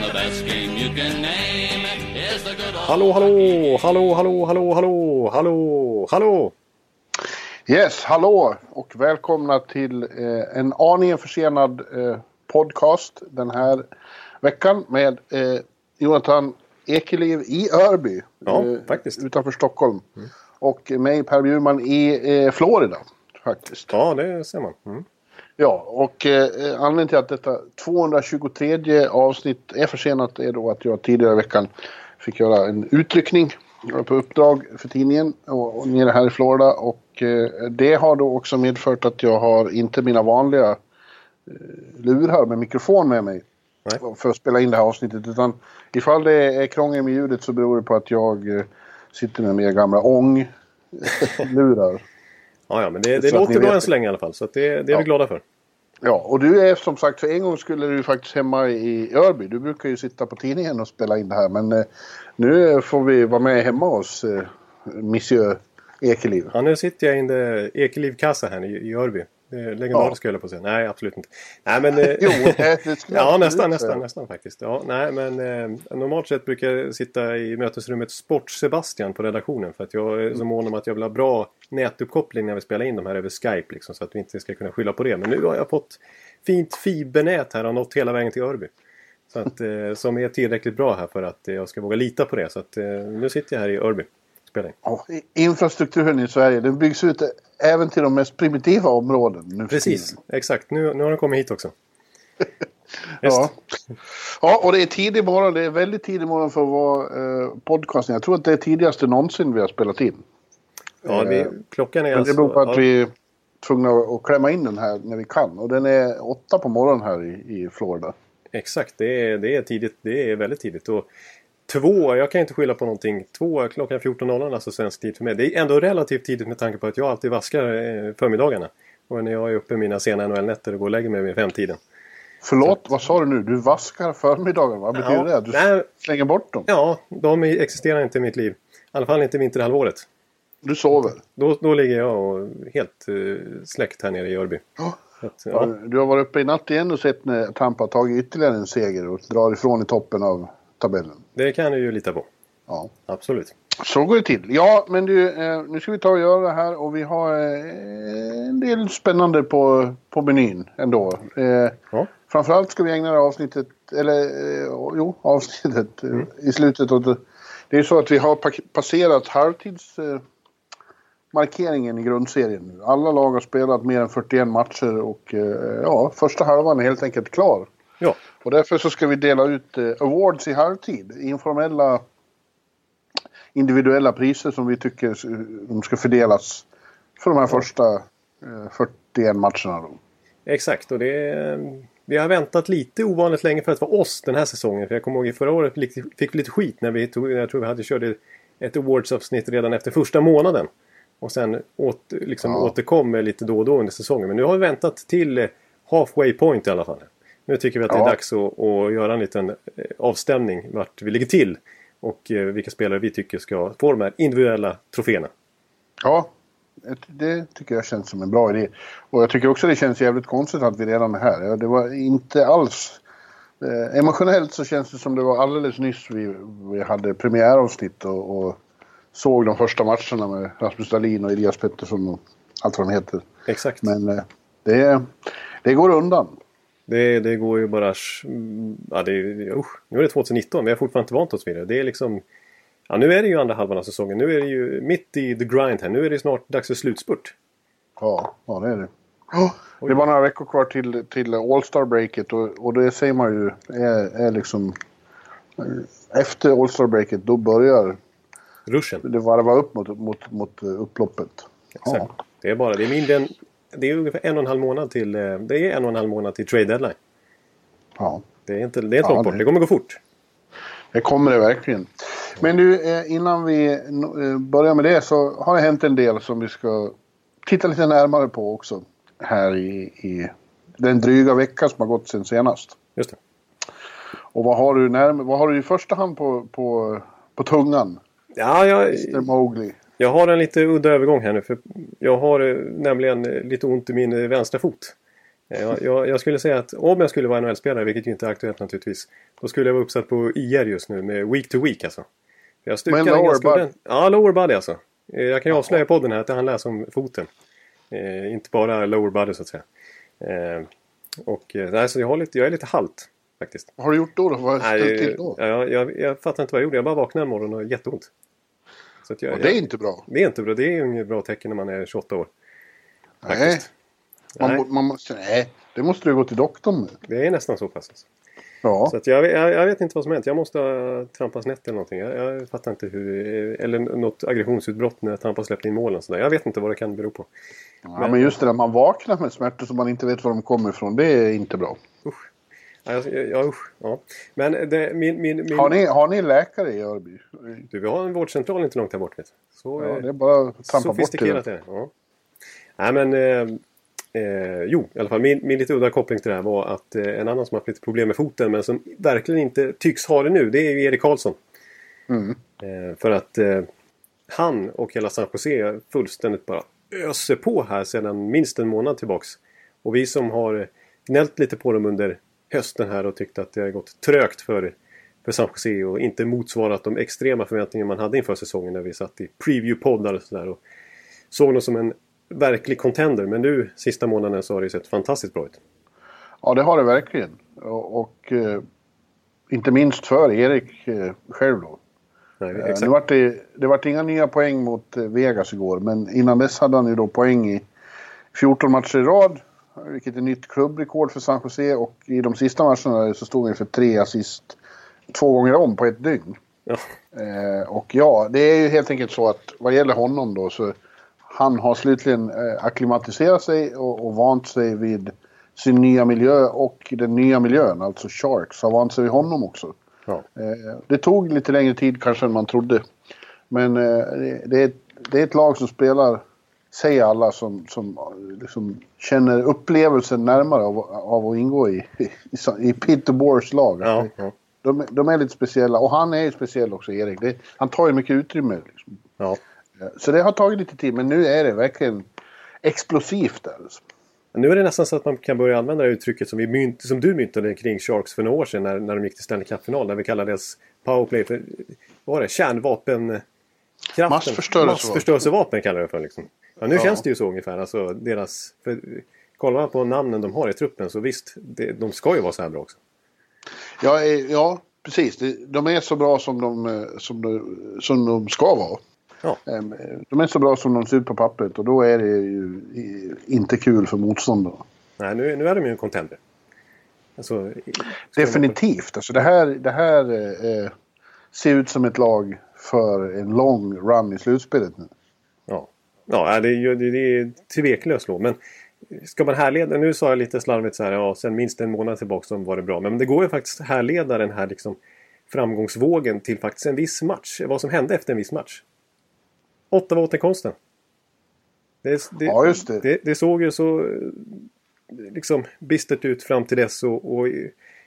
And the best game you can name is the good old Hallå, hallå, hallå, hallå, hallå, hallå, hallå, hallå. Yes, hallå och välkomna till eh, en aningen försenad eh, podcast den här veckan med eh, Jonathan Ekeliv i Örby. Ja, eh, faktiskt. Utanför Stockholm. Och mig Per Bjurman i eh, Florida faktiskt. Ja, det ser man. Mm. Ja, och eh, anledningen till att detta 223 avsnitt är försenat är då att jag tidigare i veckan fick göra en utryckning på uppdrag för tidningen och, och nere här i Florida och eh, det har då också medfört att jag har inte mina vanliga eh, lurar med mikrofon med mig Nej. för att spela in det här avsnittet utan ifall det är krångel med ljudet så beror det på att jag eh, sitter med mina gamla ång-lurar. Ja, ja, men det, det låter bra än så länge i alla fall. Så det, det är vi Ja. glada för. Ja, och du är som sagt, för en gång skulle du faktiskt hemma i Örby. Du brukar ju sitta på tidningen och spela in det här. Men eh, nu får vi vara med hemma hos eh, Monsieur Ekeliv. Ja, nu sitter jag i en Ekeliv Kassa här i, i Örby. Legendariskt höll jag på att säga. Nej, absolut inte. Nej, men... eh, Jo, det, Ja, nästan, nästan, nästan faktiskt. Ja, nej, men eh, normalt sett brukar jag sitta i mötesrummet Sport-Sebastian på redaktionen. För att jag är så mån om att jag vill ha bra nätuppkoppling när vi spelar in de här över Skype. Liksom, så att vi inte ska kunna skylla på det. Men nu har jag fått fint fibernät här och nått hela vägen till Örby. Så att, eh, som är tillräckligt bra här för att eh, jag ska våga lita på det. Så att, eh, nu sitter jag här i Örby. spelar. Ja, infrastrukturen i Sverige, den byggs ut även till de mest primitiva områden. Nu Precis, exakt. Nu, nu har den kommit hit också. Ja. ja, och det är tidig morgon. Det är väldigt tidig morgon för att vara eh, podcasting. Jag tror att det är tidigaste någonsin vi har spelat in. Ja, vi, klockan är Men det alltså... beror på att ja, vi är tvungna att klämma in den här när vi kan. Och den är åtta på morgonen här i, i Florida. Exakt, det är, det är tidigt. Det är väldigt tidigt. Och två, jag kan inte skylla på någonting. Två klockan 14.00 alltså svensk tid för mig. Det är ändå relativt tidigt med tanke på att jag alltid vaskar eh, förmiddagarna. Och när jag är uppe mina sena NHL-nätter och går och lägger mig vid femtiden. Förlåt, vad sa du nu? Du vaskar förmiddagen. Vad betyder Ja, det? Du nej. slänger bort dem? Ja, de existerar inte i mitt liv. I alla fall inte vinterhalvåret. Du sover? Då, då ligger jag och helt uh, släckt här nere i Örby. Ja. Att, ja. Du har varit uppe i natt igen och sett när Tampa tagit ytterligare en seger och drar ifrån i toppen av tabellen. Det kan du ju lita på. Ja. Absolut. Så går det till. Ja, men du, eh, nu ska vi ta och göra det här och vi har eh, en del spännande på, på menyn ändå. Ja. Framförallt ska vi ägna det avsnittet, eller jo, avsnittet eh, i slutet. Och det, är så att vi har pa- passerat halvtids... Eh, markeringen i grundserien nu. Alla lag har spelat mer än 41 matcher och eh, ja, första halvan är helt enkelt klar. Ja, Och därför så ska vi dela ut eh, awards i halvtid. Informella individuella priser som vi tycker de ska fördelas för de här första eh, 41 matcherna. Då. Exakt, och det vi har väntat lite ovanligt länge för att vara oss den här säsongen. För jag kommer ihåg i förra året fick vi lite skit när vi tog, jag tror vi hade körde ett awards-avsnitt redan efter första månaden. Och sen åt, liksom Ja. återkom med lite då och då under säsongen. Men nu har vi väntat till eh, halfway point i alla fall. Nu tycker vi att det är Ja. dags att, att göra en liten eh, avstämning vart vi ligger till. Och eh, vilka spelare vi tycker ska få de här individuella troféerna. Ja, det- tycker jag känns som en bra idé. Och jag tycker också det känns jävligt konstigt att vi redan är här. Ja, Det var inte alls... Eh, emotionellt så känns det som det var alldeles nyss vi, vi hade premiäravsnitt och, och såg de första matcherna med Rasmus Dahlin och Elias Pettersson och allt vad de heter. Exakt. Men eh, det, det går undan. Det, det går ju bara... Ja, det, usch, nu är det 2019, vi har fortfarande inte vant oss vid det. Det är liksom... Ja, nu är det ju andra halvan av säsongen. Nu är det ju mitt i the grind här. Nu är det snart dags för slutspurt. Ja, ja det är det. Ja, det är bara några veckor kvar till, till All-Star-breaket och, och det säger man ju är, är liksom... Efter All-Star-breaket då börjar Ruschen. det varva upp mot, mot, mot upploppet. Exakt. Det är bara... Det är mindre än... Det är ungefär en och en halv månad till... eh, Det är en och en halv månad till trade deadline. Ja. Det är inte, det är Ja, långt bort. det- Det kommer gå fort. Det kommer det verkligen. Men du, eh, innan vi eh, börjar med det så har det hänt en del som vi ska titta lite närmare på också. Här i, i den dryga veckan som har gått sen senast. Just det. Och vad har du, närm- vad har du i första hand på, på, på tungan? Ja, jag, Mr Mowgli. jag har en lite udda övergång här nu. För jag har eh, nämligen eh, lite ont i min eh, vänstra fot. Jag, jag, jag skulle säga att om jag skulle vara NHL-spelare, vilket ju inte är aktuellt naturligtvis. Då skulle jag vara uppsatt på IR just nu med week to week alltså. Jag Men lower body? Ja, lower body alltså. Jag kan ju avslöja i podden här att det handlar om foten. Eh, inte bara lower body så att säga. Eh, och nej, så jag, har lite, jag är lite halt faktiskt. Vad har du gjort då? då? Vad har du till då? ja, jag, jag, jag fattar inte vad jag gjorde. Jag bara vaknade en morgon och har jätteont. Så jag, Och det är jag, inte bra. det är inte bra. Det är inget bra tecken när man är 28 år. Nej. Man, Nej. man måste, nej, det måste du gå till doktorn med. Det är nästan så pass. Alltså. Ja. Så att jag, jag, jag vet inte vad som hänt. Jag måste ha trampat snett eller någonting. Jag, jag fattar inte hur... Eller något aggressionsutbrott när Tampa släppte in målen. Så där. Jag vet inte vad det kan bero på. ja. Men just det där man vaknar med smärtor som man inte vet var de kommer ifrån. Det är inte bra. Ja, ja, usch, ja. Men det, min... min, min Har ni, har ni läkare i Örby? Du, vi har en vårdcentral inte långt här bort. Vet. Så, Ja, eh, det är bara att trampa bort Sofistikerat det. är det. Ja. Nej men... Eh, eh, jo, i alla fall min, min lite udda koppling till det här var att eh, en annan som har haft lite problem med foten men som verkligen inte tycks ha det nu. Det är ju Erik Karlsson. Mm. Eh, för att eh, han och hela San Jose fullständigt bara öser på här sedan minst en månad tillbaks. Och vi som har gnällt lite på dem under hösten här och tyckt att det har gått trögt för, för San Jose och inte motsvarat de extrema förväntningar man hade inför säsongen när vi satt i preview-poddar och sådär. Och såg dem som en verklig contender. Men nu sista månaden så har det sett fantastiskt bra ut. Ja, det har det verkligen. Och, och eh, inte minst för Erik eh, själv då. Nej, Eh, exakt. Nu vart det, det vart inga nya poäng mot eh, Vegas igår, men innan dess hade han ju då poäng i 14 matcher i rad. Vilket är nytt klubbrekord för San Jose och i de sista matcherna så stod han för tre assist två gånger om på ett dygn. Ja. Eh, och ja, det är ju helt enkelt så att vad gäller honom då så han har slutligen eh, akklimatiserat sig och, och vant sig vid sin nya miljö och den nya miljön, alltså Sharks, har vant sig vid honom också. Ja. Eh, det tog lite längre tid kanske än man trodde. Men eh, det, det, är, det är ett lag som spelar, säger alla som, som liksom känner upplevelsen närmare av, av att ingå i, i, i Peter Boers lag. Ja, ja. De, de är lite speciella och han är ju speciell också, Erik. Det, han tar ju mycket utrymme. Liksom. ja. Så det har tagit lite tid, men nu är det verkligen explosivt där. Alltså. Nu är det nästan så att man kan börja använda det uttrycket som, vi mynt, som du myntade kring Sharks för några år sedan när, när de gick till Stanley Cup-final. När vi kallade deras powerplay för vad var det? Kärnvapen... Massförstörelsevapen. Massförstörelsevapen kallar jag det för. Liksom. Ja, nu Ja. känns det ju så ungefär. Alltså, deras, för, kollar man på namnen de har i truppen så visst, det, de ska ju vara så här bra också. Ja, eh, ja, precis. De är så bra som de, eh, som de, som de ska vara. Ja. Ehm, De är så bra som de ser ut på pappret och då är det ju inte kul för motståndarna. Nej, nu, nu är de ju en contender. Alltså, Definitivt. Alltså det här, det här eh, eh, ser ut som ett lag för en lång run i slutspelet nu. Ja, det, är det, är tveklöst lågt. Men ska man härleda, nu sa jag lite slarvigt så här, ja sen minst en månad tillbaka så var det bra. Men det går ju faktiskt att härleda den här liksom framgångsvågen till faktiskt en viss match. Vad som hände efter en viss match. Ottawa-återkomsten. Det, det, Ja, just det. det. Det såg ju så liksom bistert ut fram till dess. Och, och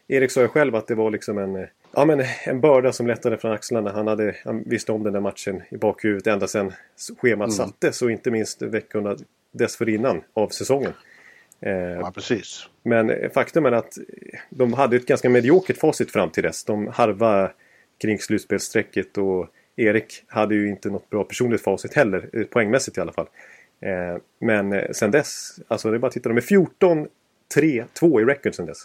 Erik sa ju själv att det var liksom en, ja, men en börda som lättade från axlarna. Han, hade, han visste om den där matchen i bakhuvudet ända sedan schemat Mm. sattes. Och inte minst veckorna dessförinnan av säsongen. Eh, Ja, precis. men faktum är att de hade ett ganska mediokert facit fram till dess. De harvade kring slutspelsstrecket och Erik hade ju inte något bra personligt facit heller, eh, poängmässigt i alla fall. Eh, Men sen dess, alltså det är bara att titta, de är 14, 3, 2 i record sen dess.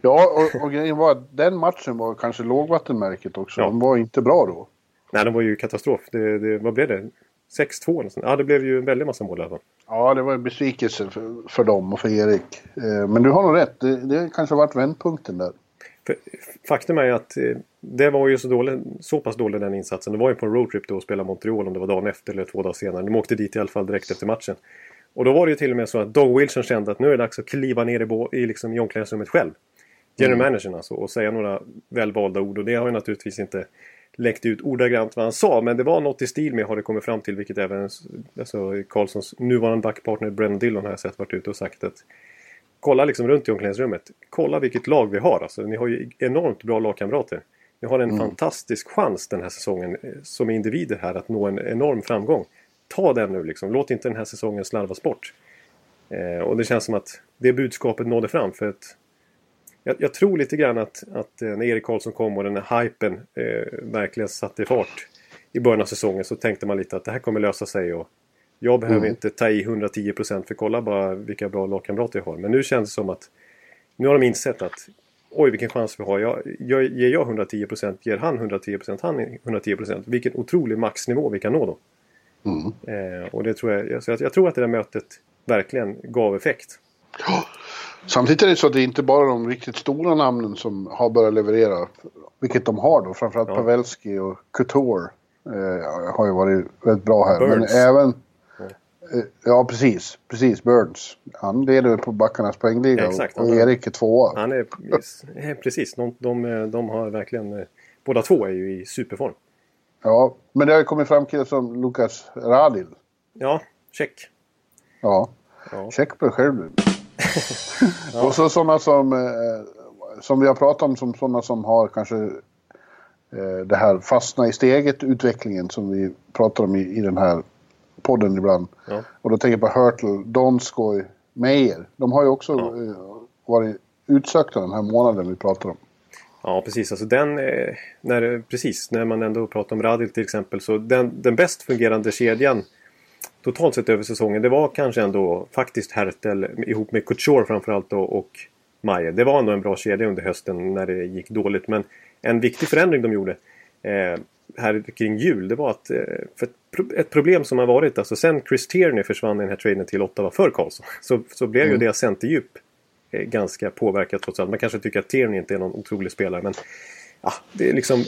Ja, och, och grejen var att den matchen var kanske lågvattenmärket också. Ja. De var inte bra då. Nej, de var ju katastrof. Det, det, vad blev det? 6-2 eller sånt. Ja, det blev ju en väldig massa mål i alla fall. Ja, det var en besvikelse för, för dem och för Erik. Eh, men du har nog rätt. Det, det kanske har varit vändpunkten där. För, faktum är att eh, det var ju så, dålig, så pass dålig den insatsen. Det var ju på en roadtrip då och spelade Montreal om det var dagen efter eller två dagar senare. De åkte dit i alla fall direkt efter matchen. Och då var det ju till och med så att Doug Wilson kände att nu är det dags att kliva ner i, bo- i, liksom, i omklädningsrummet själv. general managern alltså, och säga några välvalda ord. Och det har ju naturligtvis inte läckt ut ordagrant vad han sa. Men det var något i stil med har det kommit fram till. Vilket även alltså, Karlssons nuvarande backpartner Brennan Dillon har jag sett varit ute och sagt att Kolla liksom runt i omklädningsrummet. Kolla vilket lag vi har alltså. Ni har ju enormt bra lagkamrater. Ni har en mm. fantastisk chans den här säsongen eh, som individer här att nå en enorm framgång. Ta den nu liksom. Låt inte den här säsongen slarvas bort. Eh, och det känns som att det budskapet nådde fram. för att jag, jag tror lite grann att, att eh, när Erik Karlsson kom och den här hypen eh, verkligen satte fart i början av säsongen så tänkte man lite att det här kommer lösa sig. Och jag behöver mm. inte ta i 110% för kolla bara vilka bra lagkamrater jag har. Men nu känns det som att nu har de insett att oj vilken chans vi har. Jag, jag, ger jag 110% ger han 110% han 110%. Vilken otrolig maxnivå vi kan nå då. Mm. Eh, och det tror jag, jag, jag tror att det där mötet verkligen gav effekt. Samtidigt är det så att det inte bara är de riktigt stora namnen som har börjat leverera. Vilket de har då. Framförallt ja. Pavelski och Couture eh, har ju varit väldigt bra här. Burns. Men även... Eh, ja, precis. Precis. Burns. Han leder på backarnas poängliga Exakt, och, och Erik är tvåa. Han är... Precis. De, de, de har verkligen... Eh, båda två är ju i superform. Ja, men det har ju kommit fram killar som Lukas Radil. Ja, check. Ja, ja. check på dig själv ja. Och så sådana som, eh, som vi har pratat om, som sådana som har kanske eh, det här fastna i steget utvecklingen som vi pratar om i, i den här podden ibland. Ja. Och då tänker jag på Hurtle, Donskoj, Meyer. De har ju också eh, varit utsökta den här månaden vi pratar om. Ja precis, alltså den, eh, när, precis när man ändå pratar om Radil till exempel så den, den bäst fungerande kedjan totalt sett över säsongen det var kanske ändå faktiskt Hertel ihop med Couture framförallt då, och Mayer. Det var ändå en bra kedja under hösten när det gick dåligt. Men en viktig förändring de gjorde eh, här kring jul det var att eh, för ett, ett, problem som har varit alltså sen Chris Tierney försvann i den här traden till Ottawa för Karlsson så, så blev mm. ju deras centerdjup Eh, ganska påverkat trots allt. Man kanske tycker att Tierney inte är någon otrolig spelare men ja, det är liksom,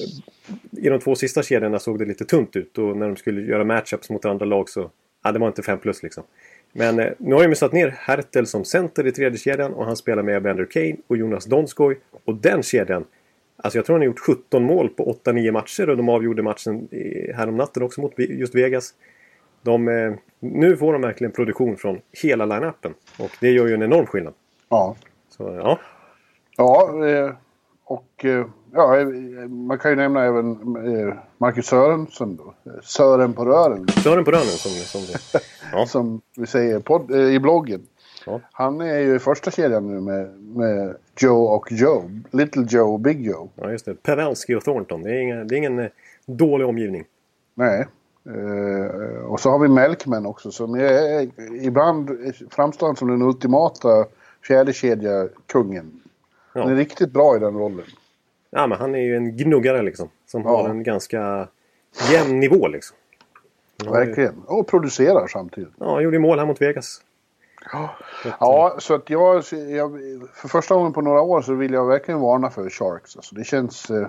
I de två sista kedjorna såg det lite tunt ut och när de skulle göra matchups mot andra lag så Ja, det var inte 5 plus liksom. Men eh, nu har de satt ner Hertel som center i tredje kedjan och han spelar med Evander Kane och Jonas Donskoj. Och den kedjan, alltså jag tror han har gjort 17 mål på 8-9 matcher och de avgjorde matchen häromnatten också mot just Vegas. De, eh, nu får de verkligen produktion från hela line-upen och det gör ju en enorm skillnad. Ja. Så, ja. Ja, eh, och eh, ja, man kan ju nämna även eh, Marcus Sörensen då. Sören på rören. Sören på rören som, som, ja. som vi säger podd, i bloggen. Ja. Han är ju i första kedjan nu med, med Joe och Joe. Little Joe och Big Joe. Ja, just det. Pavelski och Thornton. Det är, inga, det är ingen dålig omgivning. Nej. Och så har vi Melkman också som är, ibland framstår som den ultimata fjärdekedja-kungen. Ja. Han är riktigt bra i den rollen. Ja, men han är ju en gnuggare liksom. Som ja. har en ganska jämn nivå liksom. Verkligen. Och producerar samtidigt. Ja, han gjorde mål här mot Vegas. Ja, ja så att jag, jag, För första gången på några år så vill jag verkligen varna för Sharks. Alltså det, känns, eh,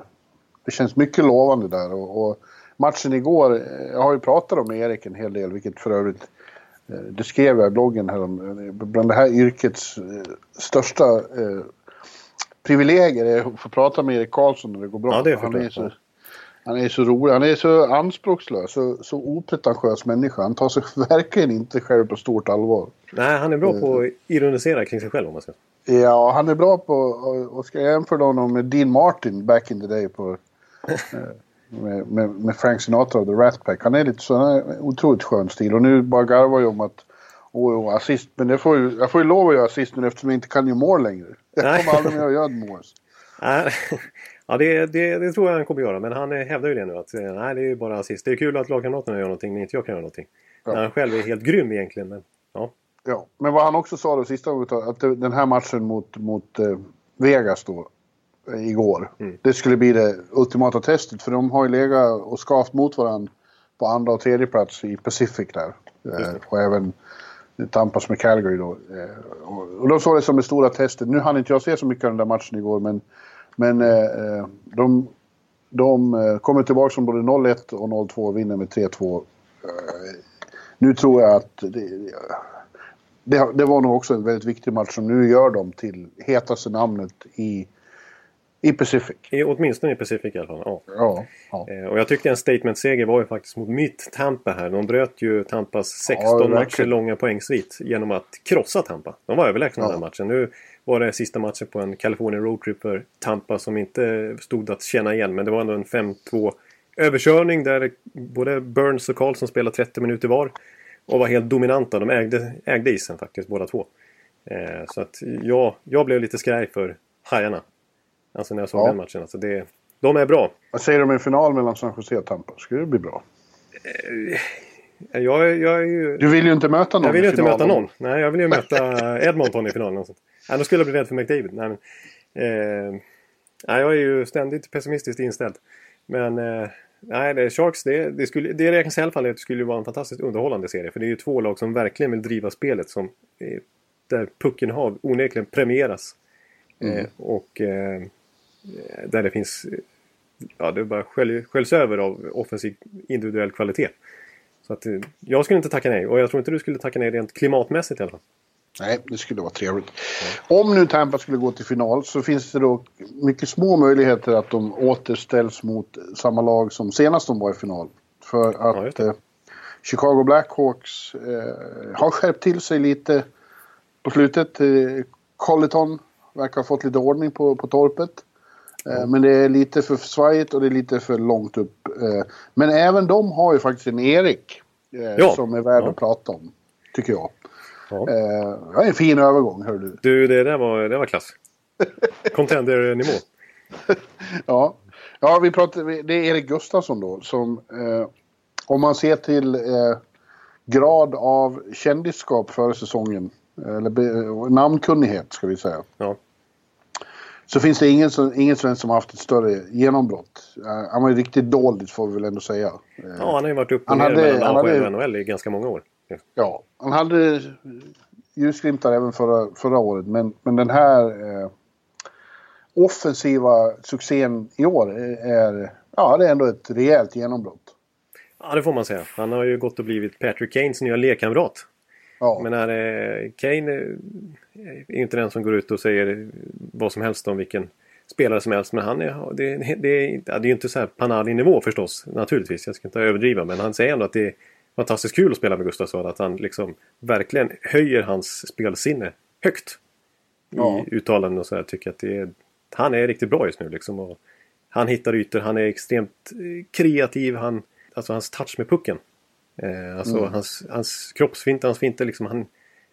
det känns mycket lovande där. Och, och matchen igår, eh, jag har ju pratat om Erik en hel del, vilket för övrigt eh, det skrev jag i bloggen här om, bland det här yrkets största privilegier är att få prata med Erik Karlsson när det går bra. Ja, det han, är så, han är så rolig. Han är så anspråkslös. Så, så opretentiös människa. Han tar sig verkligen inte själv på stort allvar. Nej, han är bra på att ironisera kring sig själv om man ska. Ja, han är bra på... Och ska jag jämföra honom med Dean Martin back in the day på... Eh, med, med, med, Frank Sinatra och The Rat Pack. Han är lite så, otroligt skön stil. Och nu bara garvar jag om att och, assist, men det får ju, jag får ju lov att göra assist nu eftersom jag inte kan göra mål längre. Jag kommer aldrig mer att göra mål. ja, det, det, det, tror jag han kommer göra. Men han hävdar ju det nu att eh, nej, det är bara assist. Det är kul att lagkamraterna gör någonting men inte jag kan göra någonting. Ja. Han själv är helt grym egentligen. Men, ja. ja, men vad han också sa då sista att den här matchen mot, mot eh, Vegas då igår. Mm. Det skulle bli det ultimata testet för de har ju legat och skavt mot varandra på andra och tredje plats i Pacific där. Eh, och även tampas med Calgary då. Eh, och de såg det som det stora testet. Nu hann inte jag se så mycket av den där matchen igår men, men eh, eh de, de kommer tillbaka som både 0-1 och 0-2 och vinner med 3-2. Nu tror jag att det, det, det, var nog också en väldigt viktig match som nu gör dem till hetaste namnet i I Pacific. I, åtminstone i Pacific i alla fall. Ja. Ja. ja. Eh, Och jag tyckte en statement-seger var ju faktiskt mot mitt Tampa här. De bröt ju Tampas 16 verkligen. matcher långa poängsvit genom att krossa Tampa. De var överlägsna Ja. den matchen. Nu var det sista matchen på en California roadtrip för Tampa som inte stod att känna igen. Men det var ändå en 5-2 överkörning där både Burns och Karlsson spelade 30 minuter var. Och var helt dominanta. De ägde, ägde isen faktiskt båda två. Eh, så att ja, jag blev lite skraj för Hajarna. Alltså när jag såg Ja. den matchen. Alltså det, de är bra. Vad säger du om en final mellan San Jose och Tampa? Skulle det bli bra? Jag, jag är ju... Du vill ju inte möta någon Jag vill ju inte möta någon. Nej, jag vill ju möta Edmonton i finalen. sånt. Nej, då skulle jag bli rädd för McDavid. Nej, men, eh, nej, jag är ju ständigt pessimistiskt inställd. Men eh, nej, det är Sharks, det, det, skulle, det jag säga i alla fall det skulle vara en fantastiskt underhållande serie. För det är ju två lag som verkligen vill driva spelet. Som, eh, där pucken har onekligen premieras. Eh, och eh, där det finns... Ja, det bara skölj, sköljs över av offensiv individuell kvalitet. Så att, eh, jag skulle inte tacka nej. Och jag tror inte du skulle tacka nej rent klimatmässigt i alla fall. Nej, det skulle vara trevligt. Om nu Tampa skulle gå till final så finns det då mycket små möjligheter att de återställs mot samma lag som senast de var i final. För Ja, att eh, Chicago Blackhawks eh, har skärpt till sig lite på slutet. Eh, Colleton verkar ha fått lite ordning på, på torpet. Eh, Men det är lite för svajigt och det är lite för långt upp. Eh, Men även de har ju faktiskt en Erik eh, Ja. som är värd Ja. att prata om. Tycker jag. Ja. Var en fin övergång, hör du. Du, det där var, det var klass. Contender-nivå. Ja, ja vi pratar, det är Erik Gustafsson då som eh, om man ser till eh, grad av kändisskap före säsongen, eller be, namnkunnighet ska vi säga, Ja. Så finns det ingen, ingen svensk som har haft ett större genombrott. Eh, han var ju riktigt dålig får vi väl ändå säga. Eh, ja, han har ju varit upp och Han ner hade- mellan han hade- NHL i ganska många år. Ja, han hade ljusglimtar även förra, förra året, men, men den här eh, offensiva succén i år är, är, ja, det är ändå ett rejält genombrott. Ja, det får man säga. Han har ju gått och blivit Patrick Kanes nya lekkamrat. Ja, Men när, eh, Kane är inte den som går ut och säger vad som helst om vilken spelare som helst. Men han är, det, det, det, är, ju inte så här Panali-nivå förstås. Naturligtvis, jag ska inte överdriva. Men han säger ändå att det är fantastiskt kul att spela med Gustafsson. Att han liksom verkligen höjer hans spelsinne högt. I Ja. uttalanden och så här. Tycker att det är, han är riktigt bra just nu liksom. Och han hittar ytor, han är extremt eh, kreativ. Han, alltså hans touch med pucken. Eh, alltså Mm. hans, hans kroppsfinter, hans finter liksom. Han,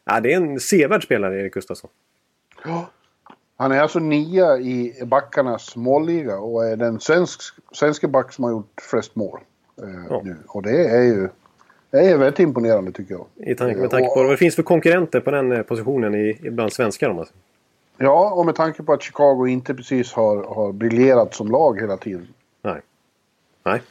ja, det är en sevärd spelare, Erik Gustafsson. Han är alltså nia i backarnas målliga och är den svensk, svenska back som har gjort flest mål. Eh, Ja. nu. Och det är ju det är väldigt imponerande tycker jag. I tanke, med tanke på vad det finns för konkurrenter på den eh, positionen i, bland svenskar. Säger. Ja, och med tanke på att Chicago inte precis har, har briljerat som lag hela tiden. nej. Nej.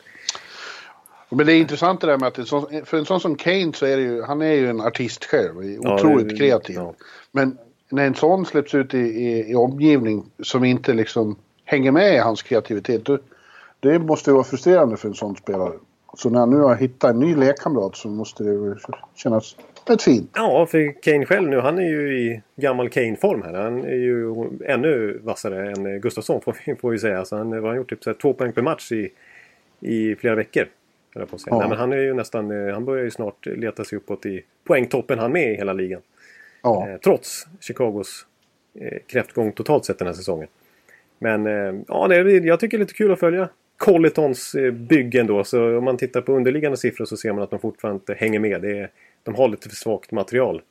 Men det är intressant det där med att sån, för en sån som Kane så är det ju, han är ju en artist själv, Ja, otroligt det- kreativ. ja. Men när en sån släpps ut i, i, i omgivning som inte liksom hänger med i hans kreativitet, då, det måste ju vara frustrerande för en sån spelare. Så när han nu har hittat en ny lekkamrat så måste det ju kännas rätt fint. Ja, för Kane själv nu, han är ju i gammal Kane-form här. Han är ju ännu vassare än Gustafsson får vi, får vi säga. Så han har gjort typ så här, två poäng per match i, i flera veckor. Jag På säga. Ja. Nej, men han är ju nästan, eh, han börjar ju snart leta sig uppåt i poängtoppen han med i hela ligan. Ja, Eh, trots Chicagos eh, kräftgång totalt sett den här säsongen. Men eh, ja, det jag tycker det är lite kul att följa Colletons eh, byggen då. Så om man tittar på underliggande siffror så ser man att de fortfarande inte hänger med. Det är, de har lite för svagt material.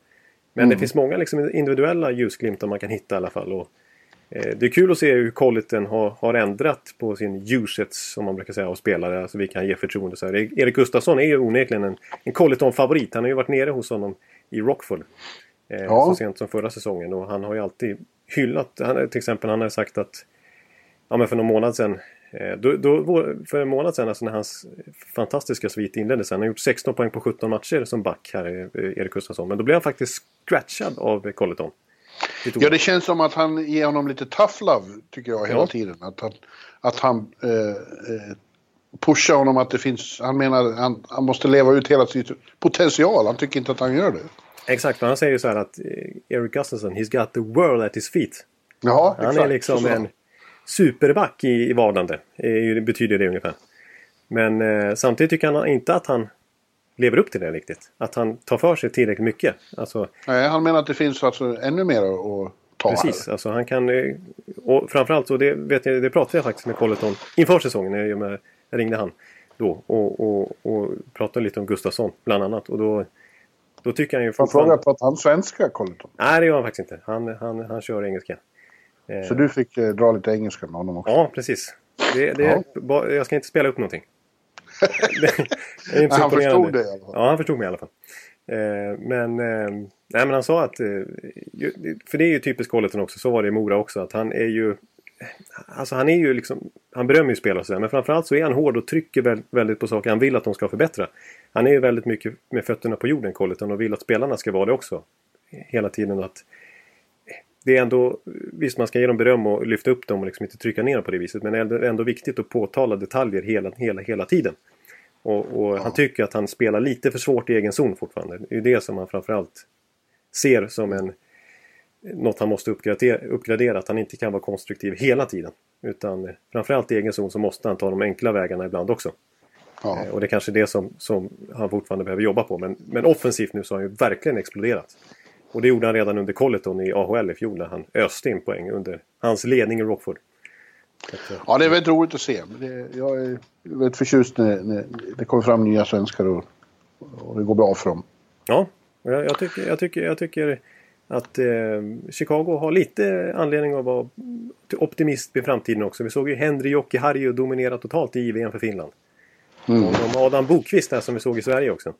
Men det finns många liksom, individuella ljusglimtar man kan hitta i alla fall. Och, det är kul att se hur Colleton har, har ändrat på sin usage som man brukar säga av spelare. Alltså vilka han ger förtroende. Så här. Erik Gustafsson är ju onekligen en, en Colleton-favorit. Han har ju varit nere hos honom i Rockford. Eh, Ja. Så sent som förra säsongen. Och han har ju alltid hyllat. Han, till exempel han har sagt att ja, men för någon månad sedan. eh, Då, då, för en månad sedan, alltså när hans fantastiska svit inleddes. Han har gjort 16 poäng på 17 matcher som back här, eh, Erik Gustafsson. Men då blev han faktiskt scratchad av Colleton. Ja det känns som att han ger honom lite tough love, tycker jag, hela Ja. tiden. Att han, att han eh, eh, pushar honom att det finns, han menar han, han måste leva ut hela sin potential. Han tycker inte att han gör det. Exakt, han säger ju så här att eh, Erik Gustafsson, he's got the world at his feet. Ja, Han exakt. är liksom Så en... superback i, i vardande. Betyder det ungefär. Men eh, samtidigt tycker han inte att han lever upp till det riktigt. Att han tar för sig tillräckligt mycket. Alltså, Nej, han menar att det finns alltså ännu mer att ta precis, här. alltså han kan... eh, Och framförallt, och det, vet jag, det pratade jag faktiskt med Colleton inför säsongen. när Jag, ringde han då och, och, och pratade lite om Gustafsson bland annat. Och då, då tycker han ju Får jag pratar han svenska, Colleton? Nej, det gör han faktiskt inte. Han, han, han kör engelska. Så du fick eh, dra lite engelska med honom också? Ja, precis. Det, det, Ja. Jag ska inte spela upp någonting. det, är inte så han förstod det i alla fall. Ja, han förstod mig i alla fall. Eh, men, eh, nej, men han sa att... Eh, för det är ju typiskt Colleton också. Så var det i Mora också. Att han är ju... Alltså han är ju liksom... Han berömmer ju spelare och sådär. Men framförallt så är han hård och trycker väl- väldigt på saker han vill att de ska förbättra. Han är ju väldigt mycket med fötterna på jorden, Colleton. Och vill att spelarna ska vara det också. Hela tiden att... Det är ändå... Visst, man ska ge dem beröm och lyfta upp dem och liksom inte trycka ner dem på det viset. Men det är ändå viktigt att påtala detaljer hela, hela, hela tiden. Och, och han tycker att han spelar lite för svårt i egen zon fortfarande. Det är det som han framförallt ser som en något han måste uppgradera, uppgradera. Att han inte kan vara konstruktiv hela tiden. Utan framförallt i egen zon så måste han ta de enkla vägarna ibland också. Ja. Eh, Och det är kanske är det som, som han fortfarande behöver jobba på. Men, men offensivt nu så har han ju verkligen exploderat. Och det gjorde han redan under Colleton i AHL i fjol när han öste in poäng under hans ledning i Rockford. Eh, Ja, det är väldigt roligt att se. Jag är väldigt förtjust när, det kommer fram nya svenskar och, det går bra för dem. Ja, jag, tycker, jag, tycker, jag tycker att eh, Chicago har lite anledning att vara optimist i framtiden också. Vi såg ju Henry Jokiharju dominera totalt i VM för Finland. Mm. Och de Adam Bokvist där som vi såg i Sverige också.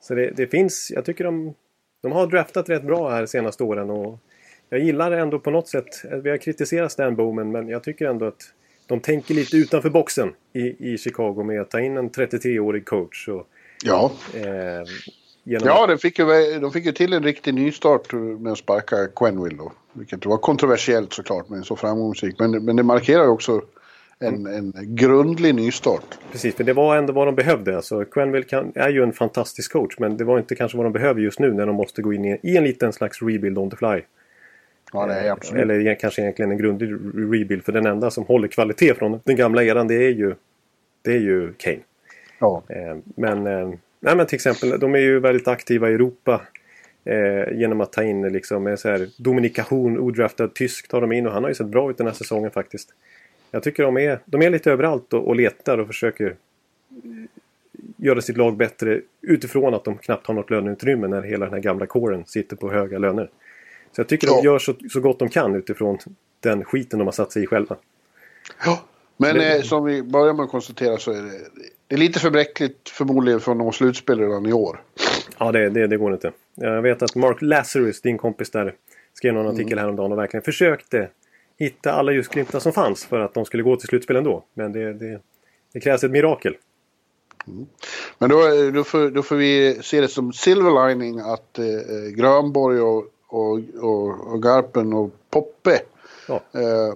Så det, det finns, jag tycker de, de har draftat rätt bra här de senaste åren. Och jag gillar ändå på något sätt, vi har kritiserat Stan Bowman men jag tycker ändå att de tänker lite utanför boxen i, i Chicago med att ta in en 33-årig coach. Och, Ja, eh, genom ja de, fick ju, de fick ju till en riktig nystart med att sparka Quenville då. Vilket var kontroversiellt såklart, men så framgångsrikt. Men, men det markerar ju också en, en grundlig nystart. Precis, för det var ändå vad de behövde. Alltså, Quenville kan, är ju en fantastisk coach men det var inte kanske vad de behöver just nu när de måste gå in i, i en liten slags rebuild on the fly. Ja, det är absolut. Eller kanske egentligen en grundlig re- rebuild för den enda som håller kvalitet från den gamla eran det är ju, det är ju Kane. Ja. Eh, men, eh, nej, men till exempel, de är ju väldigt aktiva i Europa. Eh, genom att ta in liksom, eh, så här, Dominikation, odraftad tysk tar de in och han har ju sett bra ut den här säsongen faktiskt. Jag tycker de är, de är lite överallt och, och letar och försöker eh, göra sitt lag bättre utifrån att de knappt har något löneutrymme när hela den här gamla kåren sitter på höga löner. Så jag tycker Ja. de gör så, så gott de kan utifrån den skiten de har satt sig i själva. Ja. Men Det- eh, som vi börjar med att konstatera så är det, det är lite för bräckligt förmodligen för att nå slutspel redan i år. Ja, det, det, det går inte. Jag vet att Mark Lazarus, din kompis där, skrev någon artikel häromdagen och verkligen försökte hitta alla ljusglimtar som fanns för att de skulle gå till slutspel ändå. Men det, det, det krävs ett mirakel. Men då, då, får, då får vi se det som silver lining att eh, eh, Grönborg och, och, och, och Garpen och Poppe Ja. eh,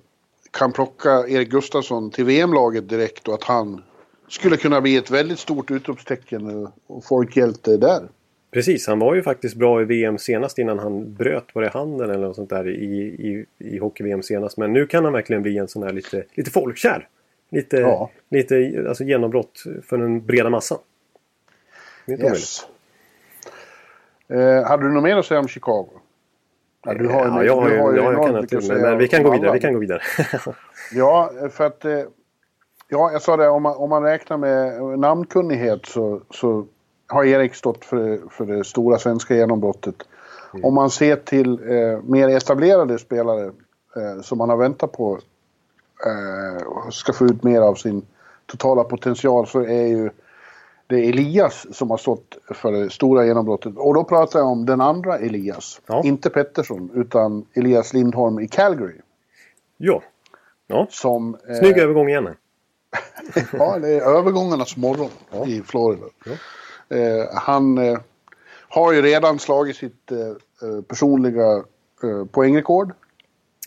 kan plocka Erik Gustafsson till VM-laget direkt och att han skulle kunna bli ett väldigt stort utropstecken och, och folkhjälte där. Precis, han var ju faktiskt bra i VM senast innan han bröt, var det handen eller något sånt där i, i, i hockey-VM senast. Men nu kan han verkligen bli en sån här lite, lite folkkär. Lite, Ja. lite alltså genombrott för den breda massan. Yes. Eh, hade du något mer att säga om Chicago? Ja, du har ju, ja, jag har ju, har ju ja, jag kan mycket säga men vi kan gå vidare. alla. Vi kan gå vidare. Ja, för att... eh, Ja, jag sa det, om man, om man räknar med namnkunnighet så, så har Erik stått för, för det stora svenska genombrottet. Mm. Om man ser till eh, mer etablerade spelare eh, som man har väntat på eh, ska få ut mer av sin totala potential så är ju det Elias som har stått för det stora genombrottet. Och då pratar jag om den andra Elias. Ja. Inte Pettersson, utan Elias Lindholm i Calgary. ja. ja. Som, eh, Snygg övergång igen. Ja, det är övergångarnas morgon i Florida. Eh, han eh, har ju redan slagit sitt eh, eh, personliga eh, poängrekord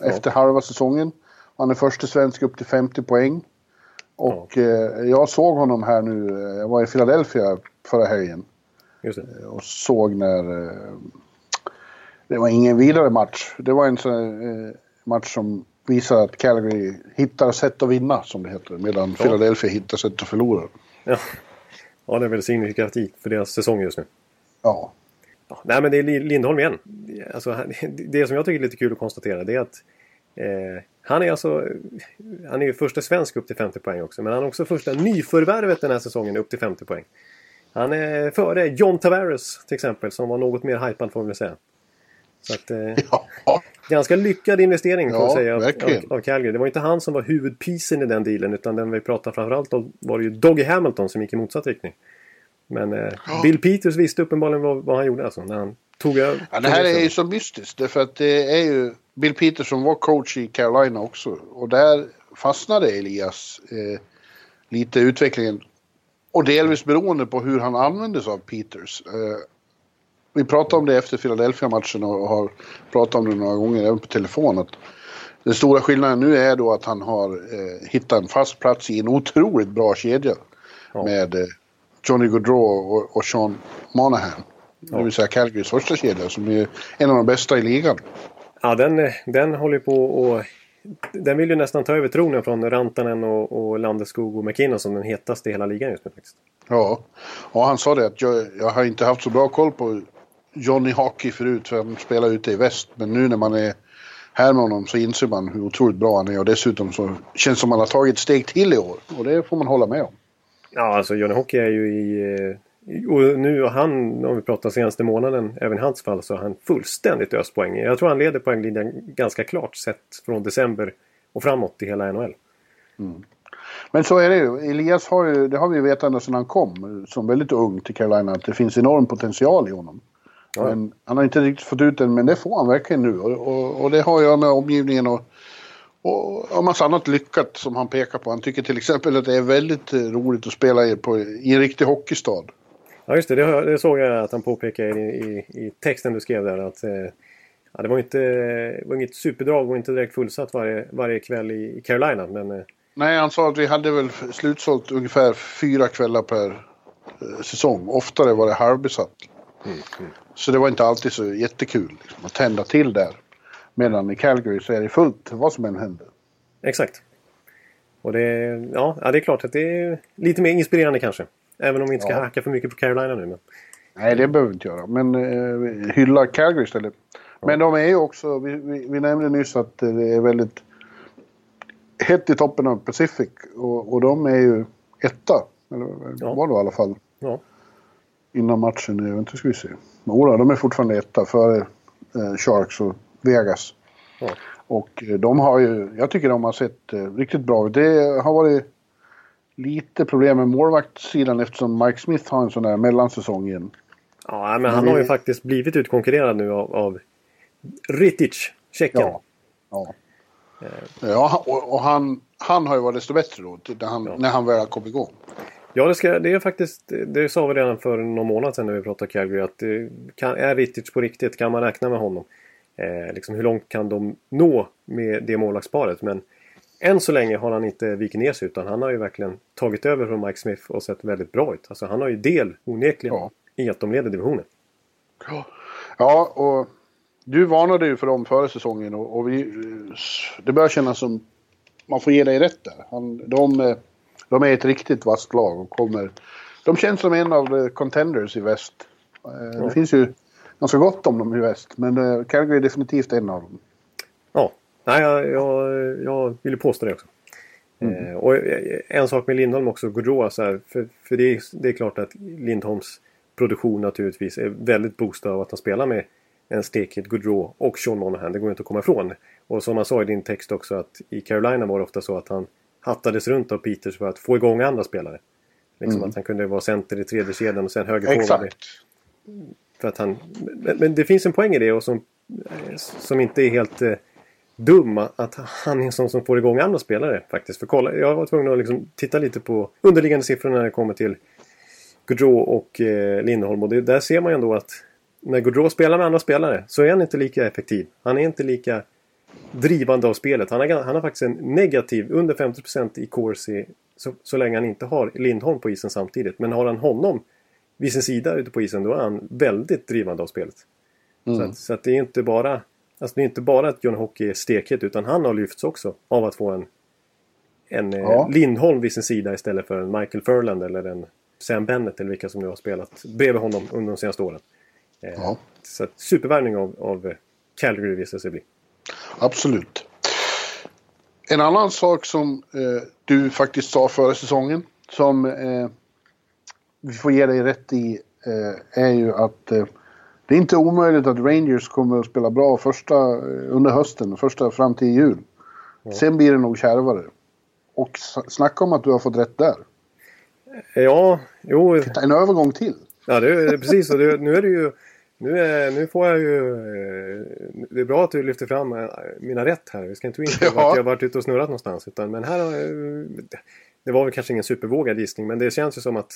efter halva säsongen. Han är första svensk upp till 50 poäng. Och eh, jag såg honom här nu, eh, jag var i Philadelphia förra helgen och såg när... Eh, det var ingen vidare match. Det var en sån här, eh, match som visar att Calgary hittar sätt att vinna som det heter. Medan ja. Philadelphia hittar sätt att förlora. Ja, ja det är väl signifikativt för deras säsong just nu. Ja. ja. Nej men det är Lindholm igen. Alltså, det som jag tycker är lite kul att konstatera det är att eh, han är alltså Han är ju första svensk upp till 50 poäng också. Men han är också första nyförvärvet den här säsongen upp till 50 poäng. Han är före John Tavares till exempel som var något mer hypad får vi säga. Så att, eh, ja. Ganska lyckad investering får ja, säga av, av, Calgary. Det var inte han som var huvudpisen i den dealen utan den vi pratade framförallt om var det ju Doggy Hamilton som gick i motsatt riktning. Men eh, ja. Bill Peters visste uppenbarligen vad, vad, han gjorde alltså. När han tog. Ja, det här är ju så mystiskt därför att det är ju Bill Peters som var coach i Carolina också. Och där fastnade Elias eh, lite utvecklingen. Och delvis beroende på hur han användes av Peters. Eh, vi pratade om det efter Philadelphia-matchen och har pratat om det några gånger även på telefon. Att den stora skillnaden nu är då att han har eh, hittat en fast plats i en otroligt bra kedja. Ja. Med eh, Johnny Gaudreau och, och Sean Monahan. Ja. Det vill säga Calgarys första kedja som är en av de bästa i ligan. Ja, den, den håller på och den vill ju nästan ta över tronen från Rantanen och, och Landeskog och McKinnon som den hetaste i hela ligan just nu faktiskt. Ja, och han sa det att jag, jag har inte haft så bra koll på Johnny Hockey förut för han spelar ute i väst. Men nu när man är här med honom så inser man hur otroligt bra han är och dessutom så känns det som att han har tagit ett steg till i år. Och det får man hålla med om. Ja, alltså Johnny Hockey är ju i... Eh, och nu har han, om vi pratar senaste månaden, även i hans fall, så har han fullständigt öst poäng. Jag tror han leder poänglinjen ganska klart sett från december och framåt i hela NHL. Mm. Men så är det ju. Elias har ju, det har vi vetat ända sedan han kom som väldigt ung till Carolina, att det finns enorm potential i honom. Men han har inte riktigt fått ut den, men det får han verkligen nu. Och, och, och det har jag med omgivningen och, och, och massa annat lyckat som han pekar på. Han tycker till exempel att det är väldigt roligt att spela i, på, i en riktig hockeystad. Ja just det, det, det såg jag att han påpekade i, i, i texten du skrev där. Att, eh, ja, det var, inte, det var inget superdrag och inte direkt fullsatt varje, varje kväll i, i Carolina. Men, eh, Nej, han sa att vi hade väl slutsålt ungefär fyra kvällar per eh, säsong. Oftare var det halvbesatt. Mm, mm. Så det var inte alltid så jättekul liksom, att tända till där. Medan i Calgary så är det fullt vad som än händer. Exakt. Och det, ja, ja, det är klart att det är lite mer inspirerande kanske. Även om vi inte ska ja. hacka för mycket på Carolina nu. Men... Nej, det behöver vi inte göra. Men eh, hylla Calgary istället. Ja. Men de är ju också, vi, vi, vi, nämnde nyss att det är väldigt hett i toppen av Pacific. Och, och de är ju etta. Eller ja. var det i alla fall. Ja. Innan matchen, inte ska vi se. Jodå, de är fortfarande etta före eh, Sharks och Vegas. Ja. Och eh, de har ju, jag tycker de har sett eh, riktigt bra ut. Det har varit lite problem med målvaktssidan eftersom Mike Smith har en sån där mellansäsong igen. Ja, men han har ju faktiskt blivit utkonkurrerad nu av, av Ritic, Tjeckien. Ja, ja. Eh. ja och, och, han, han har ju varit desto bättre då när han, ja. när han väl kom igång. Ja, det, ska, det är faktiskt, det sa vi redan för någon månad sedan när vi pratade Calgary, att kan, är Ritic på riktigt? Kan man räkna med honom? Eh, liksom, hur långt kan de nå med det målvaktsparet? Men än så länge har han inte vikit ner sig utan han har ju verkligen tagit över från Mike Smith och sett väldigt bra ut. Alltså han har ju del onekligen ja. i att de leder divisionen. Ja. ja, och du varnade ju för dem före säsongen och, och vi, det börjar kännas som man får ge dig rätt där. Han, de, eh, de är ett riktigt vasst lag och kommer... De känns som en av contenders i väst. Eh, ja. Det finns ju ganska gott om dem i väst, men eh, Calgary är definitivt en av dem. Ja, Nej, jag, jag, jag vill påstå det också. Mm. Eh, och en sak med Lindholm också, Gaudreau, så här, för, för det, är, det är klart att Lindholms produktion naturligtvis är väldigt boostad av att han spelar med en stekhet Gaudreau och Sean Monahan. Det går inte att komma ifrån. Och som man sa i din text också att i Carolina var det ofta så att han hattades runt av Peters för att få igång andra spelare. Liksom mm. att han kunde vara center i tredje kedjan och sen höger Exakt. För att han, men, men, det finns en poäng i det och som, som inte är helt eh, dum att han är en sån som får igång andra spelare faktiskt. För kolla, jag var tvungen att liksom titta lite på underliggande siffror när det kommer till Gaudreau och eh, Lindholm. Och det, där ser man ju ändå att när Gaudreau spelar med andra spelare så är han inte lika effektiv. Han är inte lika drivande av spelet. Han har, han har faktiskt en negativ, under 50% i Corsi så, så länge han inte har Lindholm på isen samtidigt. Men har han honom vid sin sida ute på isen då är han väldigt drivande av spelet. Mm. Så, att, så att det är inte bara Alltså det är inte bara att John Hockey är stekhet utan han har lyfts också av att få en, en eh, Ja. Lindholm vid sin sida istället för en Michael Furland eller en Sam Bennett eller vilka som nu har spelat bredvid honom under de senaste åren. Eh, Ja. Så supervärvning av, av Calgary visar sig bli. Absolut. En annan sak som eh, du faktiskt sa förra säsongen som eh, vi får ge dig rätt i eh, är ju att eh, det är inte omöjligt att Rangers kommer att spela bra första, eh, under hösten, första fram till jul. Sen blir det nog kärvare. Och snacka om att du har fått rätt där. Eh, Ja, jo. En övergång till. Ja, det är precis. Och det, nu är det ju... Nu, är, nu får jag ju... eh, Det är bra att du lyfter fram eh, mina rätt här. Vi ska inte gå in på Ja. vart jag har varit ute och snurrat någonstans. Utan, men här har jag- Det var väl kanske ingen supervågad gissning. Men det känns ju som att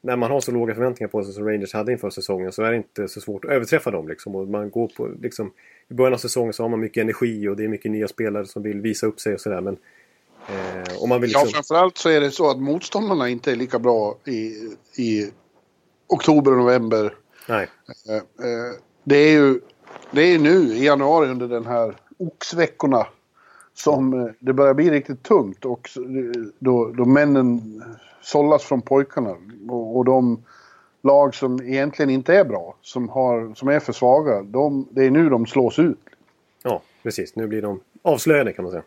när man har så låga förväntningar på sig som Rangers hade inför säsongen så är det inte så svårt att överträffa dem. Liksom. Och man går på, liksom, I början av säsongen så har man mycket energi och det är mycket nya spelare som vill visa upp sig och sådär. Men eh, om man vill Ja, liksom... framförallt så är det så att motståndarna inte är lika bra i, i oktober och november Nej. Eh, eh, Det är ju det är nu i januari under den här oxveckorna som eh, det börjar bli riktigt tungt och då, då männen sållas från pojkarna och, och de lag som egentligen inte är bra, som, har, som är för svaga, de, det är nu de slås ut. Ja, precis. Nu blir de avslöjade kan man säga.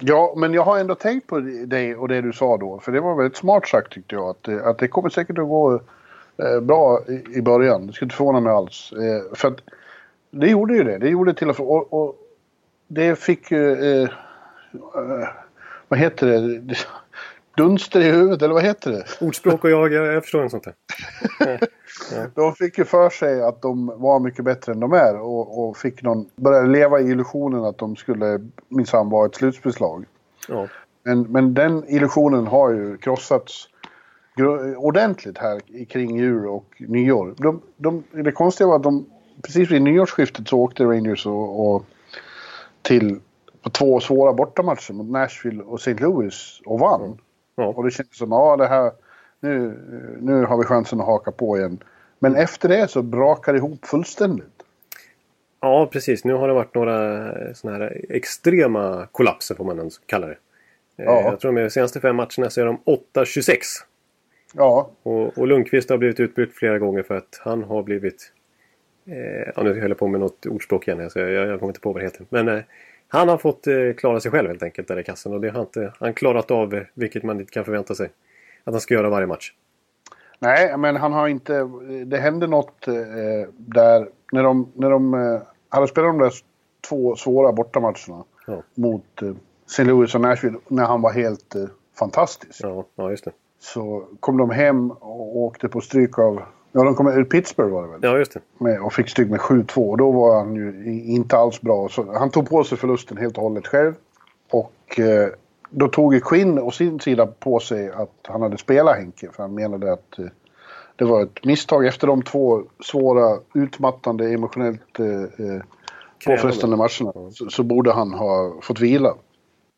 Ja, men jag har ändå tänkt på det och det du sa då, för det var väldigt smart sagt tyckte jag. Att, att det kommer säkert att gå eh, bra i, i början. Det skulle inte förvåna mig alls. Eh, för att det gjorde ju det. Det gjorde till och från. Och, och det fick ju... Eh, eh, vad heter det? Dunster i huvudet, eller vad heter det? Ordspråk och jag, jag, jag förstår en sånt här. De fick ju för sig att de var mycket bättre än de är och, och fick någon, började leva i illusionen att de skulle minsann vara ett slutspelslag. Ja. Men, men den illusionen har ju krossats ordentligt här kring jul och nyår. De, de, det konstiga var att de precis vid nyårsskiftet så åkte Rangers och, och till på två svåra bortamatcher mot Nashville och St. Louis och vann. Ja. Och det kändes som ja det här nu, nu har vi chansen att haka på igen. Men efter det så brakar det ihop fullständigt. ja, precis. Nu har det varit några såna här extrema kollapser får man kalla det. Eh, Ja. Jag tror de senaste fem matcherna så är de 8-26. Ja, Och, och Lundqvist har blivit utbytt flera gånger för att han har blivit... Eh, ja, nu höll jag på med något ordspråk igen. Så jag, jag kommer inte på vad det heter. Men eh, han har fått eh, klara sig själv helt enkelt där i kassen. Och det har inte han klarat av, eh, vilket man inte kan förvänta sig. Att han ska göra varje match. Nej, men han har inte... Det hände något eh, där när de, när de eh, hade spelat de där två svåra bortamatcherna Ja. mot eh, St. Louis och Nashville när han var helt eh, fantastisk. Ja, ja just det. Så kom de hem och åkte på stryk av... Ja, de kom ur Pittsburgh var det väl? Ja, just det. Med, och fick stryk med 7-2. Och då var han ju inte alls bra. Så han tog på sig förlusten helt och hållet själv. Och eh, då tog ju Quinn å sin sida på sig att han hade spelat Henke. För han menade att eh, det var ett misstag efter de två svåra, utmattande, emotionellt eh, eh, påfrestande matcherna. Så, så borde han ha fått vila.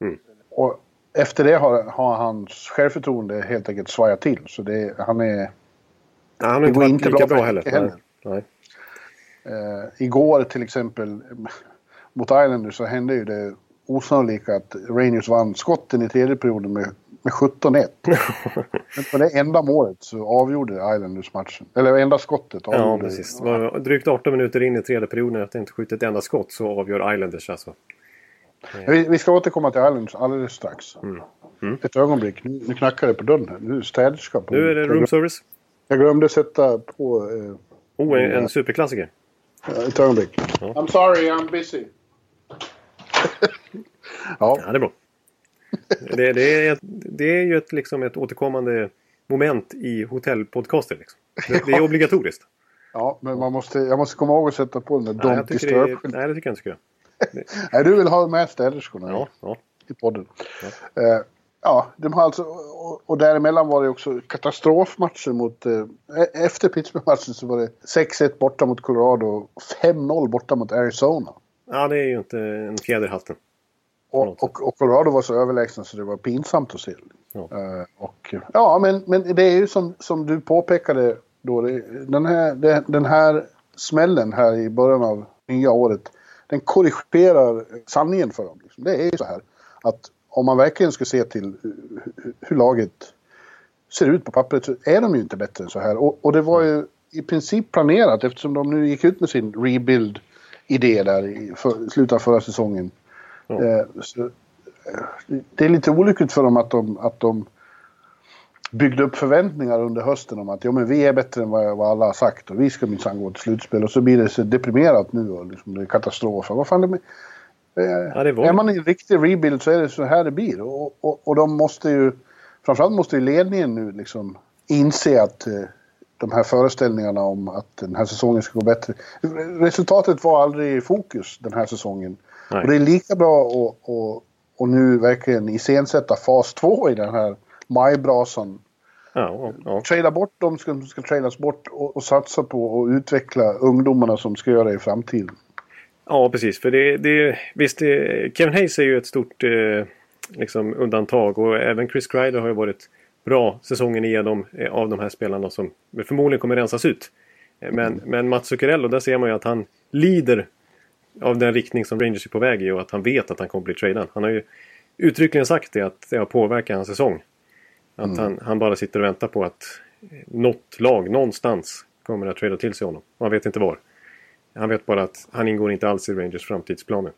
Mm. Och efter det har, har hans självförtroende helt enkelt svajat till. Så det, han är... Ja, han har inte varit inte lika bra bra heller. Heller. Nej. Nej. Eh, igår till exempel mot Islanders så hände ju det osannolika att Rangers vann skotten i tredje perioden med, med 17-1. Men på det enda målet så avgjorde Islanders matchen. Eller enda skottet Ja, avgjorde. precis. Det var drygt 18 minuter in i tredje perioden efter att inte skjutit ett enda skott så avgör Islanders alltså. Vi, vi ska återkomma till Islanders alldeles strax. Mm. Ett ögonblick. Nu, nu knackar det på dörren här. Nu är det städerska på Nu är det room service. Jag glömde sätta på... Eh, Oh, en, en superklassiker. ett ögonblick. I'm sorry, I'm busy. ja, Ja, det är bra. Det, det, är, ett- det är ju ett, liksom ett återkommande moment i hotellpodcaster. Liksom. Det, det är obligatoriskt. ja, men man måste, jag måste komma ihåg att sätta på den där Nej, Don't det, disturb. nej, det tycker jag inte ska göra. Nej, du vill ha med städerskorna Ja, ja. i podden. Ja. Eh, ja, de har alltså, och, och däremellan var det också katastrofmatcher mot... Eh, e- efter Pittsburgh-matchen så var det 6-1 borta mot Colorado och 5-0 borta mot Arizona. ja, det är ju inte en fjäder i hatten. Och, och, och Colorado var så överlägsna så det var pinsamt att se. Ja. Eh, och, ja, men, men det är ju som, som du påpekade då. Det, den, här, det, den här smällen här i början av nya året. Den korrigerar sanningen för dem. Liksom. Det är ju så här att om man verkligen ska se till hur laget ser ut på pappret så är de ju inte bättre än så här. Och, och det var ju i princip planerat eftersom de nu gick ut med sin rebuild-idé där i för, slutet av förra säsongen. Ja. Eh, så, eh, det är lite olyckligt för dem att de, att de byggde upp förväntningar under hösten om att ja, men vi är bättre än vad, vad alla har sagt och vi ska minsann gå till slutspel. Och så blir det så deprimerat nu och liksom, det är katastrof. Vad fan det, eh, ja, det Är man i en riktig rebuild så är det så här det blir. Och, och, och de måste ju, framförallt måste ju ledningen nu liksom inse att eh, de här föreställningarna om att den här säsongen ska gå bättre. Resultatet var aldrig i fokus den här säsongen. Nej. Och det är lika bra att, att, att nu verkligen iscensätta fas 2 i den här majbrasan. Ja, ja. Trada bort de som ska tradas bort och, och, satsa på att utveckla ungdomarna som ska göra det i framtiden. Ja, precis. För det, det, visst, det, Kevin Hayes är ju ett stort eh, liksom, undantag och även Chris Kreider har ju varit bra säsongen igenom eh, av de här spelarna som förmodligen kommer rensas ut. Eh, men, mm. men Mats Zuccarello, där ser man ju att han lider av den riktning som Rangers är på väg i och att han vet att han kommer bli tradad. Han har ju uttryckligen sagt det, att det har påverkat hans säsong. Att mm. han, han, bara sitter och väntar på att något lag någonstans kommer att trada till sig honom. Han vet inte var. Han vet bara att han ingår inte alls i Rangers framtidsplaner.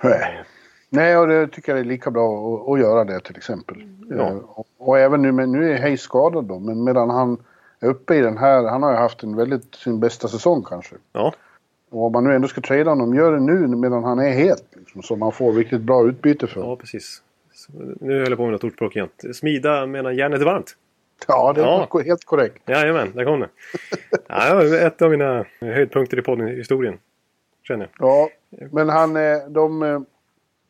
Nej. Nej, och det tycker jag är lika bra att, att göra det till exempel. Ja. Eh, och, och, även nu, men nu är Hayes skadad då, men medan han är uppe i den här, han har ju haft en väldigt, sin bästa säsong kanske. Ja. Och om man nu ändå ska trada honom, gör det nu medan han är het. Liksom, så man får riktigt bra utbyte för. Ja, precis. Nu höll jag på med något ordspråk igen. Smida medan järnet är varmt. Ja, det är ja. helt korrekt. Jajamän, där kom det. ja, ett av mina höjdpunkter i podden historien. Känner jag. Ja, men han, de,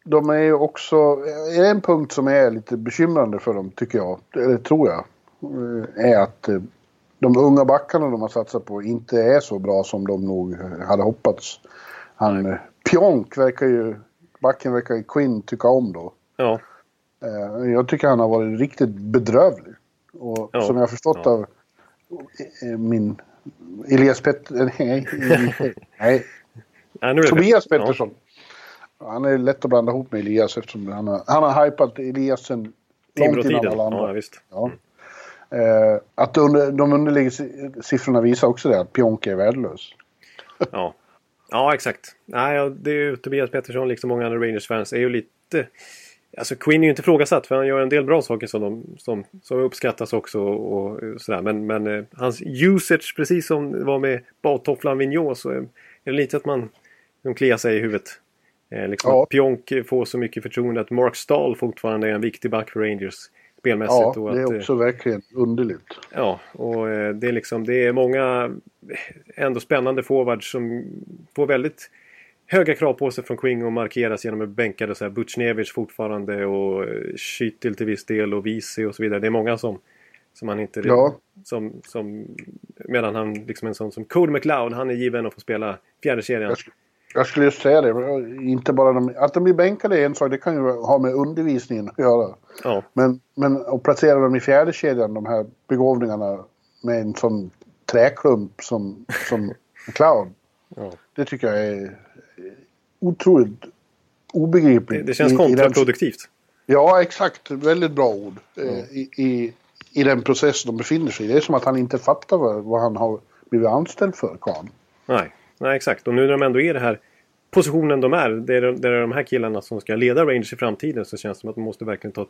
de är ju också... En punkt som är lite bekymrande för dem, tycker jag, eller tror jag, är att de unga backarna de har satsat på inte är så bra som de nog hade hoppats. Han, Pionk verkar ju, backen verkar ju Quinn tycka om då. Ja. Eh, jag tycker han har varit riktigt bedrövlig. Och ja. som jag har förstått ja. av eh, min Elias Pettersson, nej, nej, nej Tobias Pettersson. Ja. Han är lätt att blanda ihop med Elias eftersom han har, han har hypat Elias sen långt innan alla andra. Ja, visst. Ja. Eh, att under, de underliggande siffrorna visar också det, att Pionka är värdelös. ja. ja, exakt. Nej, det är ju Tobias Pettersson, liksom många andra Rangers-fans, är ju lite... Alltså Quinn är ju inte ifrågasatt för han gör en del bra saker som, de, som, som uppskattas också och, och sådär. Men, men eh, hans usage, precis som det var med badtofflan Vigneault, så är det lite att man de kliar sig i huvudet. Eh, liksom ja. att Pionk får så mycket förtroende att Mark Stahl fortfarande är en viktig back för Rangers spelmässigt. Ja, och att, det är också verkligen underligt. Ja, och eh, det är liksom det är många ändå spännande forwards som får väldigt höga krav på sig från Quing och markeras genom att bänka så här Butchnevich fortfarande och Schüttel till viss del och Visi och så vidare. Det är många som som han inte... Ja. Som, som, medan han liksom en sån som Cody McLeod, han är given att få spela fjärde serien. Jag, jag skulle just säga det. Inte bara de, att de blir bänkade är en sak, det kan ju ha med undervisningen att göra. Ja. Men, men att placera dem i fjärde kedjan, de här begåvningarna med en sån träklump som, som Cloud. Ja. Det tycker jag är otroligt obegripligt. Det, det känns kontraproduktivt. Ja, exakt. Väldigt bra ord. Mm. I, i, I den process de befinner sig i. Det är som att han inte fattar vad, vad han har blivit anställd för, Khan. Nej. Nej, exakt. Och nu när de ändå är i den här positionen de är. Det är, det är de här killarna som ska leda Rangers i framtiden. Så känns det som att man måste verkligen ta,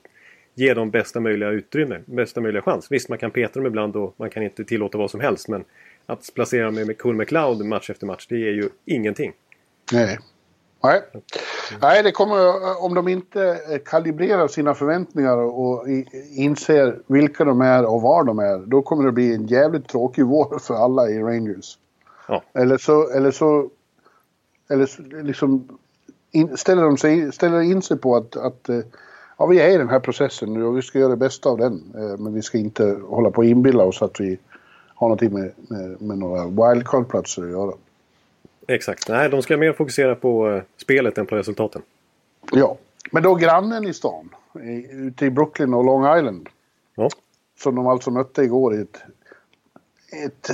ge dem bästa möjliga utrymme. Bästa möjliga chans. Visst, man kan peta dem ibland och man kan inte tillåta vad som helst. Men att placera dem med Cool McLeod match efter match, det är ju ingenting. Nej. Nej. Nej, det kommer, om de inte kalibrerar sina förväntningar och inser vilka de är och var de är, då kommer det bli en jävligt tråkig vår för alla i Rangers. Ja. Eller så, eller så, eller så liksom in, ställer de sig, ställer in sig på att, att eh, ja, vi är i den här processen nu och vi ska göra det bästa av den. Eh, men vi ska inte hålla på och inbilla oss att vi har någonting med, med, med några wildcard-platser att göra. Exakt. Nej, de ska mer fokusera på uh, spelet än på resultaten. Ja. Men då grannen i stan, i, ute i Brooklyn och Long Island. Ja. Som de alltså mötte igår i ett, ett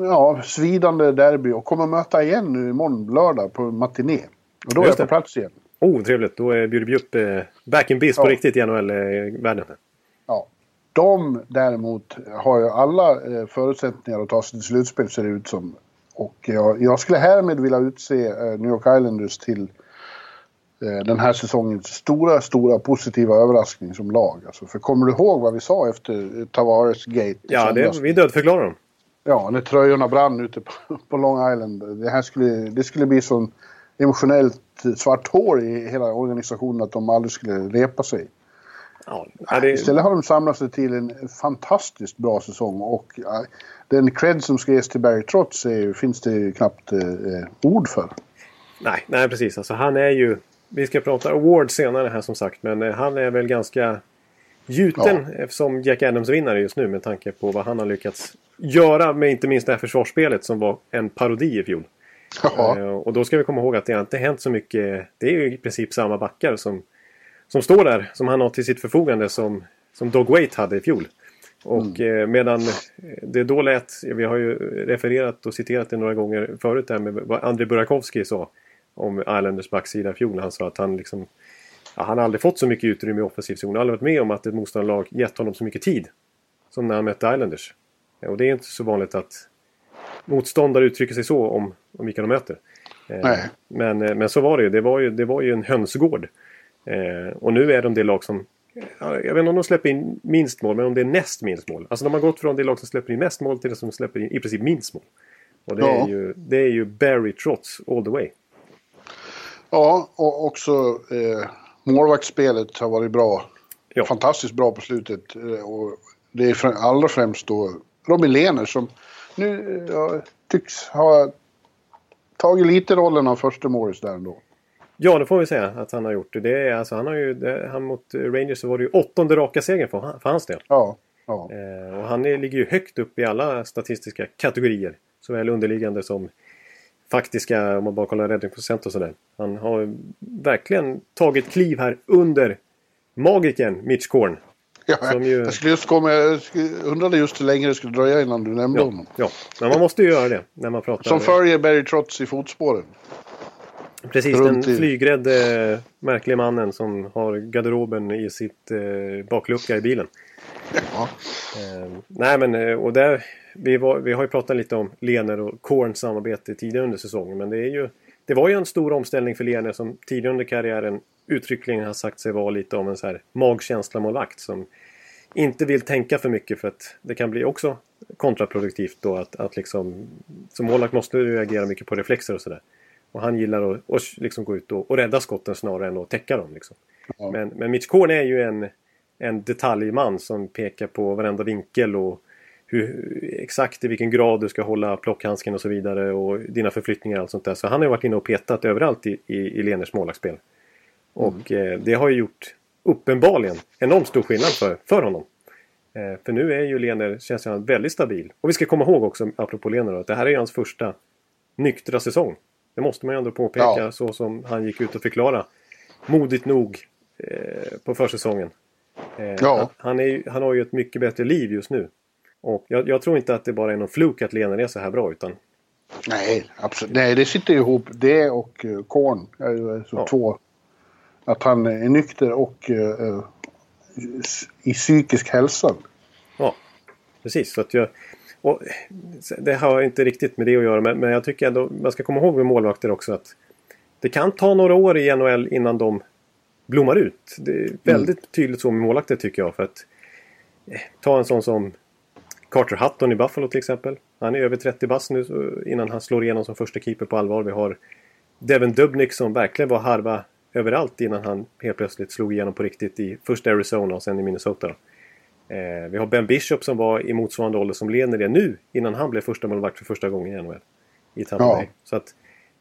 ja, svidande derby och kommer möta igen nu imorgon lördag på matiné. Och då är jag på plats igen. Oh, trevligt. Då bjuder vi upp eh, back in biz ja. på riktigt i NHL-världen. Ja. De däremot har ju alla eh, förutsättningar att ta sig till slutspel ser det ut som. Och jag, jag skulle härmed vilja utse eh, New York Islanders till eh, den här säsongens stora, stora positiva överraskning som lag. Alltså, för kommer du ihåg vad vi sa efter Tavares Gate? Ja, det, vi dödförklarade dem. Ja, när tröjorna brann ute på, på Long Island. Det här skulle, det skulle bli sån emotionellt svart hår i hela organisationen att de aldrig skulle repa sig. Ja, det... De samlat sig till en fantastiskt bra säsong och den cred som ska ges till Barry Trotz är, finns det knappt eh, ord för. Nej, nej precis. Alltså, han är ju... Vi ska prata awards senare här som sagt men eh, han är väl ganska gjuten ja. som Jack Adams-vinnare just nu med tanke på vad han har lyckats göra med inte minst det här försvarsspelet som var en parodi i fjol. Uh, och då ska vi komma ihåg att det har inte hänt så mycket. Det är ju i princip samma backar som, som står där. Som han har till sitt förfogande som, som Dog Waite hade i fjol. Och mm. eh, medan det då lät, vi har ju refererat och citerat det några gånger förut där med vad Andrei Burakovsky sa om Islanders backsida i fjol. Han sa att han liksom ja, han har aldrig fått så mycket utrymme i offensiv zon. Han har aldrig varit med om att ett motståndarlag gett honom så mycket tid. Som när han mötte Islanders. Och det är inte så vanligt att motståndare uttrycker sig så om, om vilka de möter. Eh, men, eh, men så var det ju. Det var ju, det var ju en hönsgård. Eh, och nu är de det lag som... Jag vet inte om de släpper in minst mål, men om det är näst minst mål. Alltså de har gått från det lag som släpper in mest mål till det som släpper in i princip minst mål. Och det, ja. är, ju, det är ju Barry Trotz all the way. Ja, och också eh, målvaktsspelet har varit bra. Ja. Fantastiskt bra på slutet. Eh, och det är allra främst då Robin Lehner som nu ja, tycks ha tagit lite rollen av första Morris där ändå. Ja, det får vi säga att han har gjort. Det är, alltså, han har ju, det, han mot Rangers så var det ju åttonde raka segern för, för hans del. Ja. ja. Eh, och han är, ligger ju högt upp i alla statistiska kategorier. Såväl underliggande som faktiska, om man bara kollar räddningsprocent och sådär. Han har verkligen tagit kliv här under magikern Mitch Korn. Ja, ju... Jag skulle just komma, jag undrade just hur länge det skulle dröja innan du nämnde ja, honom. Ja, men man måste ju göra det när man pratar. Som följer Barry Trotz i fotspåren. Precis, Runt den flygrädde märkliga mannen som har garderoben i sitt eh, baklucka i bilen. Ja. Eh, nej men eh, och där, vi, var, vi har ju pratat lite om Lener och Korns samarbete tidigare under säsongen. Men det, är ju, det var ju en stor omställning för Lener som tidigare under karriären uttryckligen har sagt sig vara lite av en så här magkänsla-målvakt som inte vill tänka för mycket för att det kan bli också kontraproduktivt då att, att liksom som målvakt måste du reagera mycket på reflexer och sådär. Och han gillar att, att liksom gå ut och, och rädda skotten snarare än att täcka dem. Liksom. Ja. Men, men Mitch Korn är ju en, en detaljman som pekar på varenda vinkel och hur, exakt i vilken grad du ska hålla plockhandsken och så vidare och dina förflyttningar och allt sånt där. Så han har varit inne och petat överallt i, i, i Leners målvaktsspel. Och mm. eh, det har ju gjort uppenbarligen enormt stor skillnad för, för honom. Eh, för nu är ju Lener, känns han väldigt stabil. Och vi ska komma ihåg också, apropå Lener, att det här är hans första nyktra säsong. Det måste man ju ändå påpeka ja. så som han gick ut och förklara. Modigt nog eh, på försäsongen. Eh, ja. han, är, han har ju ett mycket bättre liv just nu. Och jag, jag, tror inte att det bara är någon fluk att Lener är så här bra utan... Nej, absolut. Nej, det sitter ihop. Det och uh, Korn är ju så ja. två att han är nykter och uh, i psykisk hälsa. Ja, precis. Så att jag, och det har inte riktigt med det att göra men, men jag tycker ändå man ska komma ihåg med målvakter också att det kan ta några år i NHL innan de blommar ut. Det är väldigt mm. tydligt så med målvakter tycker jag. För att eh, Ta en sån som Carter Hutton i Buffalo till exempel. Han är över 30 bast nu innan han slår igenom som första keeper på allvar. Vi har Devin Dubnik som verkligen var harva överallt innan han helt plötsligt slog igenom på riktigt i först Arizona och sen i Minnesota. Eh, vi har Ben Bishop som var i motsvarande ålder som Lener är nu innan han blev första målvakt för första gången i NHL. I Tampa ja. Så att,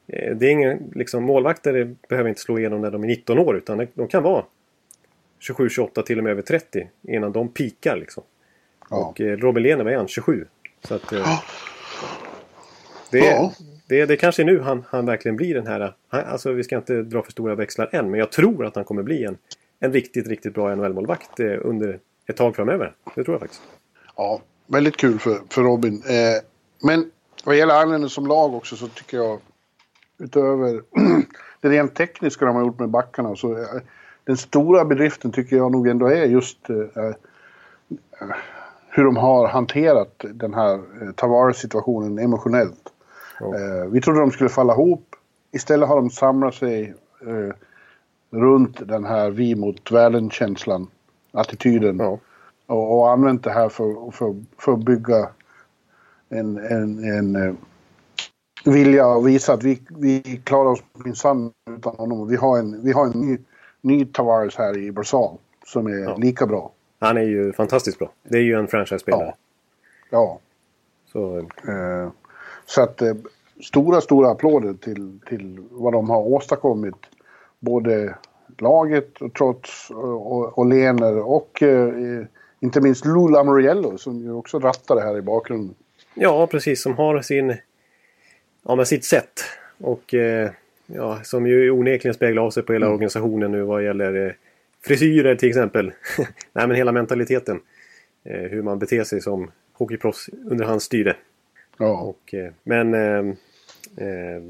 eh, det är ingen, liksom, målvakter behöver inte slå igenom när de är 19 år utan de kan vara 27, 28 till och med över 30 innan de pikar liksom. Ja. Och eh, Robin Lehner var han 27. Så att, eh, det, ja. det, det kanske är nu han, han verkligen blir den här... Han, alltså vi ska inte dra för stora växlar än men jag tror att han kommer bli en, en riktigt, riktigt bra NHL-målvakt under ett tag framöver. Det tror jag faktiskt. Ja, väldigt kul för, för Robin. Eh, Men vad gäller Islanders som lag också så tycker jag utöver det rent tekniska de har gjort med backarna så eh, den stora bedriften tycker jag nog ändå är just eh, eh hur de har hanterat den här eh, Tavares-situationen emotionellt. Oh. Vi trodde de skulle falla ihop. Istället har de samlat sig eh, runt den här vi mot världen-känslan, attityden. Oh. Och, och använt det här för, för, för att bygga en, en, en eh, vilja att visa att vi, vi klarar oss minsann utan honom. Vi har en, vi har en ny, ny Tavares här i Barzal som är ja. lika bra. Han är ju fantastiskt bra. Det är ju en franchise-spelare. Ja. ja. Så, eh, så att eh, stora, stora applåder till, till vad de har åstadkommit. Både laget och trots och, och Lener och eh, inte minst Lula Moriello som ju också rattar det här i bakgrunden. Ja, precis. Som har sin... Ja, med sitt sätt. Och eh, ja, som ju onekligen speglar av sig på hela mm. organisationen nu vad gäller eh, frisyrer till exempel. Nej, men hela mentaliteten. Eh, hur man beter sig som hockeyproffs under hans styre. Ja. Och, eh, men... Eh, eh,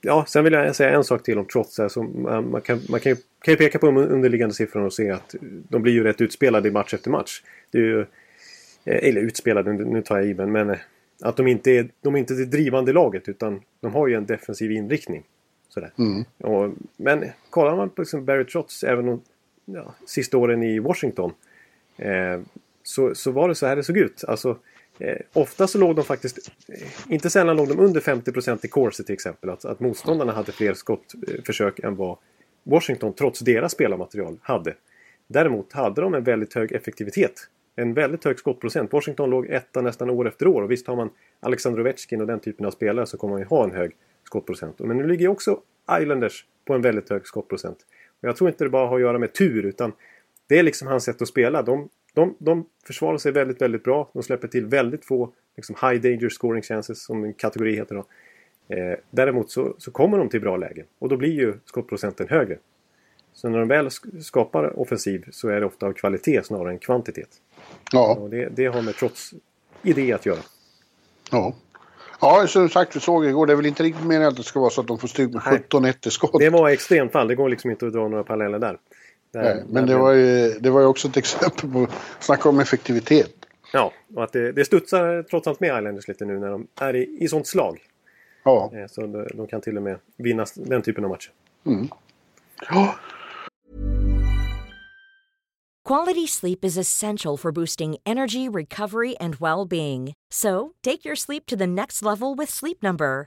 ja, sen vill jag säga en sak till om trots. Alltså, man, kan, man kan, ju, kan ju peka på de underliggande siffrorna och se att de blir ju rätt utspelade i match efter match. Det är ju, eller utspelade, nu tar jag i men, men att de inte är, de är inte det drivande laget utan de har ju en defensiv inriktning. Sådär. Mm. Och, men kollar man på liksom Barry Trotz även de ja, sista åren i Washington. Eh, så, så var det så här det såg ut. Alltså, eh, ofta så låg de faktiskt, eh, inte sällan låg de under 50% i corset till exempel. Att, att motståndarna hade fler skottförsök än vad Washington trots deras spelarmaterial hade. Däremot hade de en väldigt hög effektivitet en väldigt hög skottprocent. Washington låg etta nästan år efter år och visst har man Alexander Ovechkin och den typen av spelare så kommer man ju ha en hög skottprocent. Men nu ligger också Islanders på en väldigt hög skottprocent. Och jag tror inte det bara har att göra med tur utan det är liksom hans sätt att spela. De, de, de försvarar sig väldigt, väldigt bra. De släpper till väldigt få liksom high danger scoring chances som en kategori heter då. Eh, däremot så, så kommer de till bra lägen och då blir ju skottprocenten högre. Så när de väl skapar offensiv så är det ofta av kvalitet snarare än kvantitet. Ja. Och det, det har med trots idé att göra. Ja. Ja, som sagt, vi såg igår. Det är väl inte riktigt meningen att det ska vara så att de får stygg med 17-1 i skott. Det var extremt fall. Det går liksom inte att dra några paralleller där. Där Nej, men det var, ju, det var ju också ett exempel på... Snacka om effektivitet. Ja, och att det, det studsar trots allt med Islanders lite nu när de är i, i sånt slag. Ja. Eh, så de, de kan till och med vinna den typen av matcher. Mm. Ja. Quality sleep is essential for boosting energy, recovery, and well being. So, take your sleep to the next level with Sleep Number.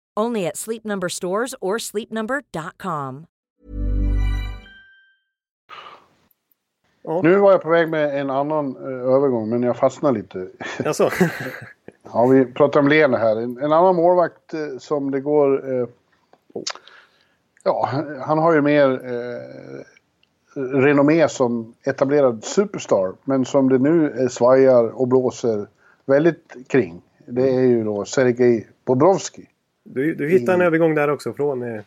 Only at Sleep Number stores or sleepnumber.com. Nu var jag på väg med en annan uh, övergång, men jag fastnade lite. Alltså. ja, vi pratar om Lene här. En, en annan målvakt uh, som det går... Uh, ja, han har ju mer renommé som etablerad superstar. Men som det nu svajar och blåser väldigt kring. Det är ju då Sergej Bobrovski. Du, du hittar en övergång där också från eh,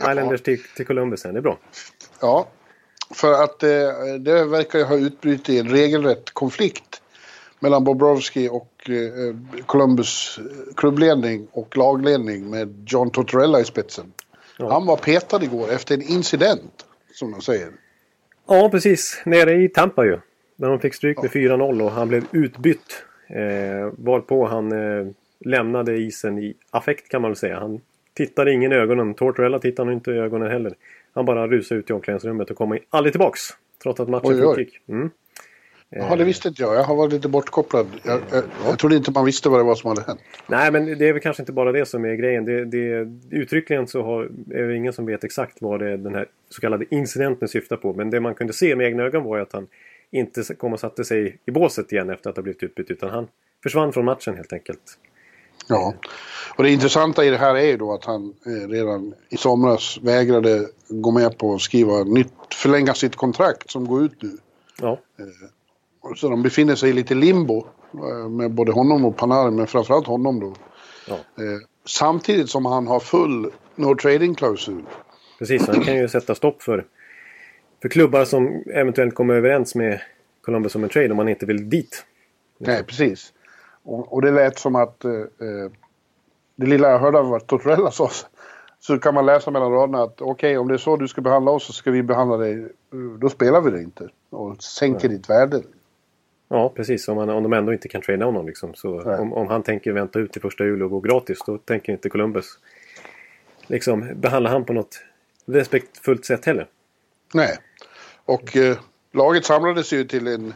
Islanders ja. till, till Columbus. Det är bra. Ja, för att eh, det verkar ju ha utbrutit en regelrätt konflikt mellan Bobrovski och eh, Columbus klubbledning och lagledning med John Tortorella i spetsen. Ja. Han var petad igår efter en incident, som de säger. Ja, precis. Nere i Tampa ju. Där de fick stryk med 4-0 och han blev utbytt. Eh, varpå han eh, lämnade isen i affekt kan man väl säga. Han tittade ingen i ögonen. Tortorella tittade nog inte i ögonen heller. Han bara rusade ut i omklädningsrummet och kom aldrig tillbaks. Trots att matchen fortgick. Mm. Jaha, det visste inte jag. Jag har varit lite bortkopplad. Jag, jag, jag trodde inte man visste vad det var som hade hänt. Nej, men det är väl kanske inte bara det som är grejen. Det, det, uttryckligen så har, är det ingen som vet exakt vad det, den här så kallade incidenten syftar på. Men det man kunde se med egna ögon var ju att han inte kom och satte sig i båset igen efter att ha blivit utbytt. Utan han försvann från matchen helt enkelt. Ja, och det intressanta i det här är ju då att han eh, redan i somras vägrade gå med på att skriva nytt, förlänga sitt kontrakt som går ut nu. Ja, Så de befinner sig i lite limbo eh, med både honom och Panarin, men framförallt honom då. ja. Eh, Samtidigt som han har full no trading-klausul. precis. Han kan ju sätta stopp för, för klubbar som eventuellt kommer överens med Columbus om en trade om man inte vill dit. Nej, precis. Och, och det lät som att eh, eh, det lilla jag hörde av vad Tortorella sa så kan man läsa mellan raderna att okej, om det är så du ska behandla oss så ska vi behandla dig, eh, då spelar vi det inte. Och sänker ditt värde. Ja, precis. Om, man, om de ändå inte kan trada honom. Liksom. Så Nej. om, om han tänker vänta ut till första juli och gå gratis, då tänker inte Columbus liksom, behandla han på något respektfullt sätt heller. Nej. Och eh, laget samlades ju till en,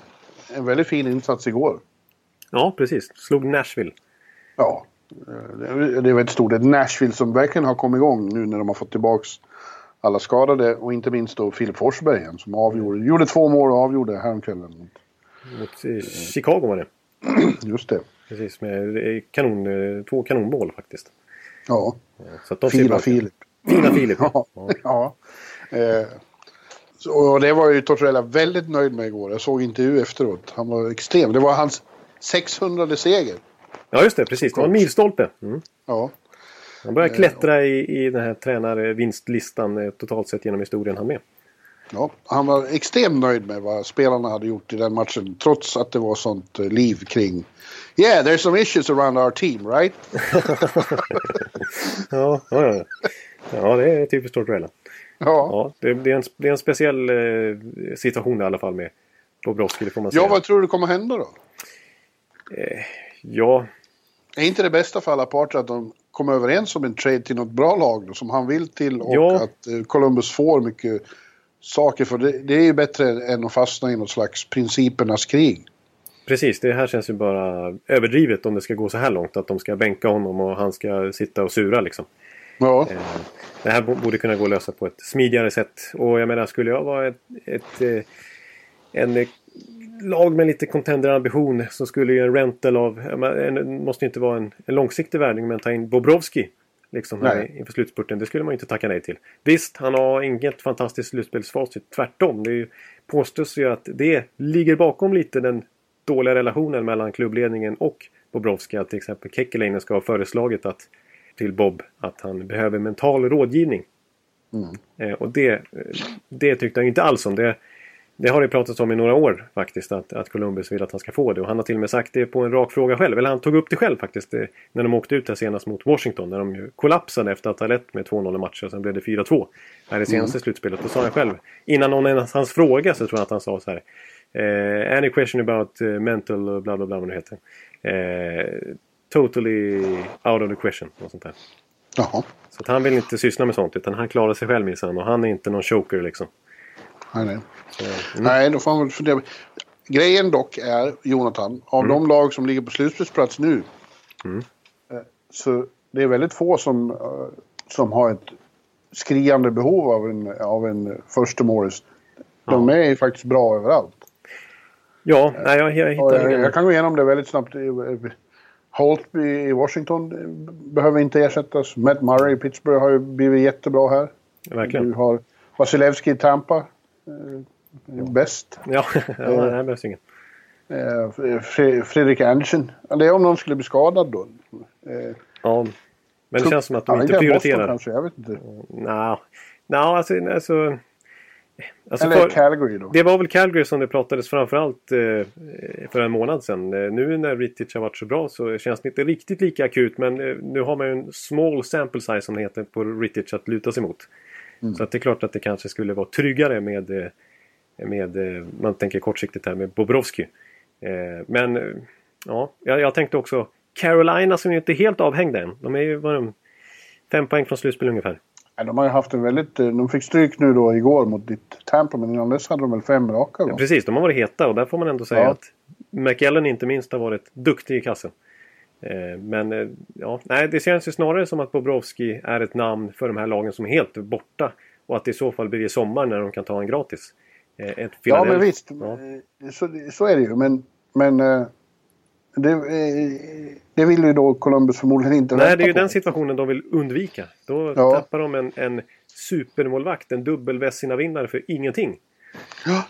en väldigt fin insats igår. Ja, precis. Slog Nashville. Ja, eh, det är väldigt stort. Ett Nashville som verkligen har kommit igång nu när de har fått tillbaks alla skadade och inte minst då Filip Forsberg igen som avgjorde, gjorde två mål och avgjorde häromkvällen. Mot eh, Chicago var det. Just det. Precis, med eh, kanon, två kanonmål faktiskt. Ja, Så att de fina. Filip. Fina Filip. Ja. Ja. ja. Eh, så, och det var ju Tortorella väldigt nöjd med igår. Jag såg intervju efteråt. Han var extrem. Det var hans 600 seger. ja, just det. Precis. Det var en milstolpe. Mm. Ja, Han börjar klättra i, i den här tränarvinstlistan eh, totalt sett genom historien han med. ja. Han var extremt nöjd med vad spelarna hade gjort i den matchen. Trots att det var sånt eh, liv kring Yeah, there's some issues around our team, right? Ja, ja, ja. ja det är typiskt Tortorella. Ja. Ja, det, det, är en, det är en speciell eh, situation i alla fall med Bobrovski, det får man säga. Ja, vad tror du kommer hända då? Ja, Är inte det bästa för alla parter att de kommer överens om en trade till något bra lag då, som han vill till och Ja. att eh, Columbus får mycket saker för det, det är ju bättre än att fastna i något slags principernas krig. precis. Det här känns ju bara överdrivet om det ska gå så här långt. Att de ska bänka honom och han ska sitta och sura liksom. Ja, Eh, Det här bo- borde kunna gå att lösa på ett smidigare sätt. Och jag menar, skulle jag vara ett, ett, eh, en eh, lag med lite contender-ambition så skulle ju en rental av... en- måste inte vara en, en långsiktig värvning men ta in Bobrovski. Liksom här Nej. inför slutspurten. Det skulle man inte tacka nej till. Visst, han har inget fantastiskt slutspelsfacit. Tvärtom. Det ju, påstås ju att det ligger bakom lite den dåliga relationen mellan klubbledningen och Bobrovski. Att till exempel Kekkeläinen ska ha föreslagit att, till Bob att han behöver mental rådgivning. Eh, och det, eh, det tyckte han inte alls om. Det, det har det pratats om i några år faktiskt. Att, att Columbus vill att han ska få det. Och han har till och med sagt det på en rak fråga själv. Eller han tog upp det själv faktiskt. eh, När de åkte ut här senast mot Washington. När de ju kollapsade efter att ha lett med 2-0 i matcher. Och sen blev det 4-2. Här i senaste slutspelet. Då sa han själv. Innan någon ens hans fråga så tror jag att han sa så här. Eh, any question about eh, mental och bla bla bla vad det heter. Eh, totally out of the question. Och sånt där. jaha. Så han vill inte syssla med sånt. Utan han klarar sig själv minsann. Och han är inte någon choker liksom. Nej, nej. Mm. nej, då får han väl fundera. Grejen dock är, Jonathan, av de lag som ligger på slutspelsplats nu. eh, Så det är väldigt få som, eh, som har ett skriande behov av en, av en första Morris. De är ju faktiskt bra överallt. Ja, nej, jag, jag hittar jag, jag kan gå igenom det väldigt snabbt. Holtby i Washington eh, behöver inte ersättas. Matt Murray i Pittsburgh har ju blivit jättebra här. Du Verkligen. har Vasilevski i Tampa. Eh, bäst. Ja, ja nej, det behövs ingen. Eh, Fre- Fredrik Andersen. Är om någon skulle bli skadad då. Eh, Ja, men det känns som att de inte Boston prioriterar. kanske, jag vet inte. Nej, no, alltså... alltså, alltså Eller för, Calgary då. det var väl Calgary som det pratades framförallt eh, för en månad sedan. Eh, Nu när Rittich har varit så bra så känns det inte riktigt lika akut. Men eh, nu har man ju en small sample size som det heter på Rittich att luta sig mot. Mm. Så att det är klart att det kanske skulle vara tryggare med, eh, med eh, man tänker kortsiktigt här med Bobrovski. Eh, Men ja, jag, tänkte också Carolina som ju inte är helt avhängda än. De är ju vad de, fem poäng från slutspel ungefär. Ja, de har ju haft en väldigt... De fick stryk nu då igår mot ditt Tampa, men innan dess hade de väl fem raka va? Precis, de har varit heta och där får man ändå säga Ja. att McEllen inte minst har varit duktig i kassen. Eh, Men eh, ja, nej, det känns ju snarare som att Bobrovski är ett namn för de här lagen som är helt borta. Och att det i så fall blir i sommar när de kan ta en gratis. Eh, Ett Ja, men visst. Ja. Så, så är det ju. Men, men det, det vill ju då Columbus förmodligen inte Nej, det är ju på. den situationen de vill undvika. Då Ja. tappar de en, en supermålvakt, en dubbel vinnare för ingenting. Ja.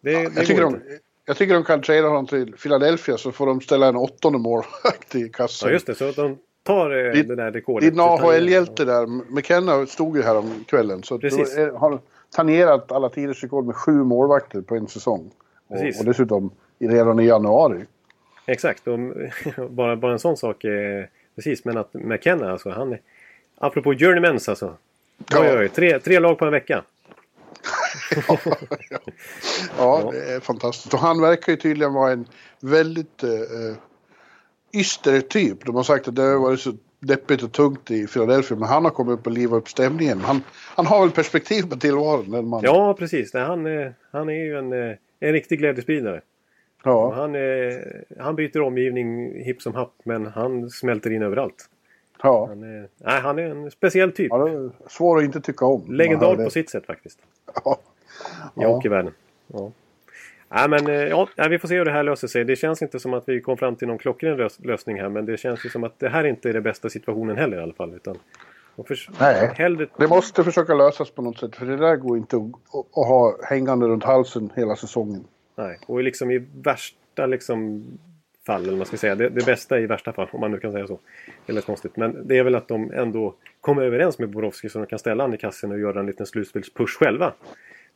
Det, det Jag tycker, de, inte. Jag tycker de kan trada honom till Philadelphia så får de ställa en åttonde målvakt i kassan. Ja, just det. Så att de tar eh, Ditt- det där rekordet. Din AHL-hjälte där, McKenna stod ju här om kvällen. Så Precis. är, har tangerat alla tiders rekord med sju målvakter på en säsong. Och, Precis. och dessutom redan i januari. Exakt. Och, bara, bara en sån sak. Eh, precis, men att McKenna alltså. Han, apropå journeymans alltså. Ja. Oj, oj, tre, tre lag på en vecka. Ja, det är fantastiskt. Och han verkar ju tydligen vara en väldigt eh, eh, yster typ. De har sagt att det har varit så deppigt och tungt i Philadelphia. Men han har kommit upp och livat upp stämningen. Han, han har väl perspektiv på tillvaron. Den man. Ja, precis. Nej, han, eh, han är ju en, eh, en riktig glädjespridare. Ja. han, han byter omgivning hipp som happ, men han smälter in överallt. ja. Han är, nej, han är en speciell typ. ja svår att inte tycka om. Legendar på sitt sätt faktiskt. Ja. I hockeyvärlden. Ja. Nej, men, eh, ja, vi får se hur det här löser sig. Det känns inte som att vi kom fram till någon klockren lös lösning här. Men det känns ju som att det här inte är den bästa situationen heller i alla fall. Utan, och Nej. Hellre, Det måste försöka lösas på något sätt. För det där går inte att, att, ha hängande runt halsen hela säsongen. nej. Och liksom i värsta liksom, fall, eller man ska säga. Det, det bästa i värsta fall, om man nu kan säga så. Det lite konstigt. Men det är väl att de ändå kommer överens med Borowski så de kan ställa han i kassen och göra en liten slutspelspush själva.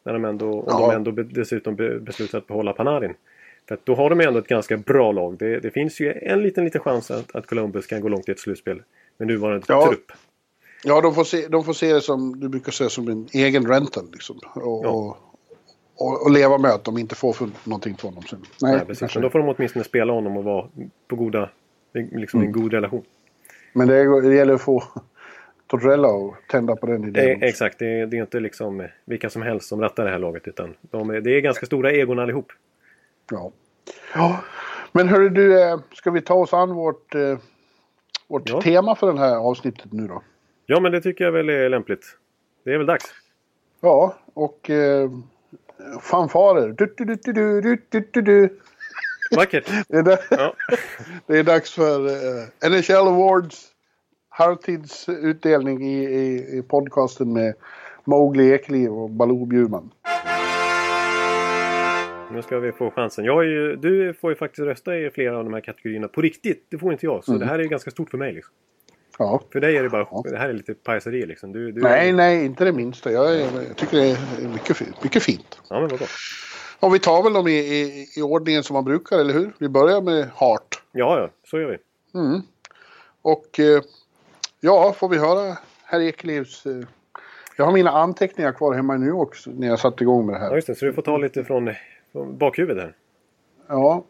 När de ändå, om Ja. de ändå dessutom be, beslutar att behålla Panarin. För då har de ändå ett ganska bra lag. Det, det finns ju en liten, liten chans att, att Columbus kan gå långt i ett slutspel. Med nuvarande Ja. trupp. Ja, de får, se, de får se det som du brukar säga som en egen rental. Liksom. Och, Ja. och, och, leva med att de inte får någonting från honom sen. Nej, Nej, precis. Men då får de åtminstone spela honom och vara på goda, liksom Mm. en god relation. Men det, det gäller att få Torrello tända på den idén. Eh, det, exakt, det, det, är inte liksom eh, vilka som helst som rattar det här laget utan de, det är ganska stora egon allihop. Ja. ja. Men hörru du, eh, ska vi ta oss an vårt, vårt ja. tema för det här avsnittet nu då? Ja, men det tycker jag väl är lämpligt. Det är väl dags. Ja, och eh, fanfarer. Du, du, du, du, du, du, du, du. Vackert. det, är ja. det är dags för eh, NHL Awards halvtidsutdelning i, i, i podcasten med Mowgli Ekliv och Baloo Bjurman. Nu ska vi få chansen. Är ju, du får ju faktiskt rösta i flera av de här kategorierna på riktigt. Det får inte jag. Så det här är ju ganska stort för mig. Liksom. Ja. För dig är det bara... Ja. Det här är lite pajaseri liksom. Du, du, Nej, nej, inte det minsta. Jag, är, jag tycker det är mycket, mycket fint. Ja, men vad bra. Och vi tar väl dem i, i, i ordningen som man brukar, eller hur? Vi börjar med Hart. Ja, ja. Så gör vi. Mm. Och eh, ja, får vi höra herr Ekelivs... Eh, jag har mina anteckningar kvar hemma i New York så- när jag satte igång med det Ja, här. just det. Så du får ta lite från, från bakhuvudet här. Ja.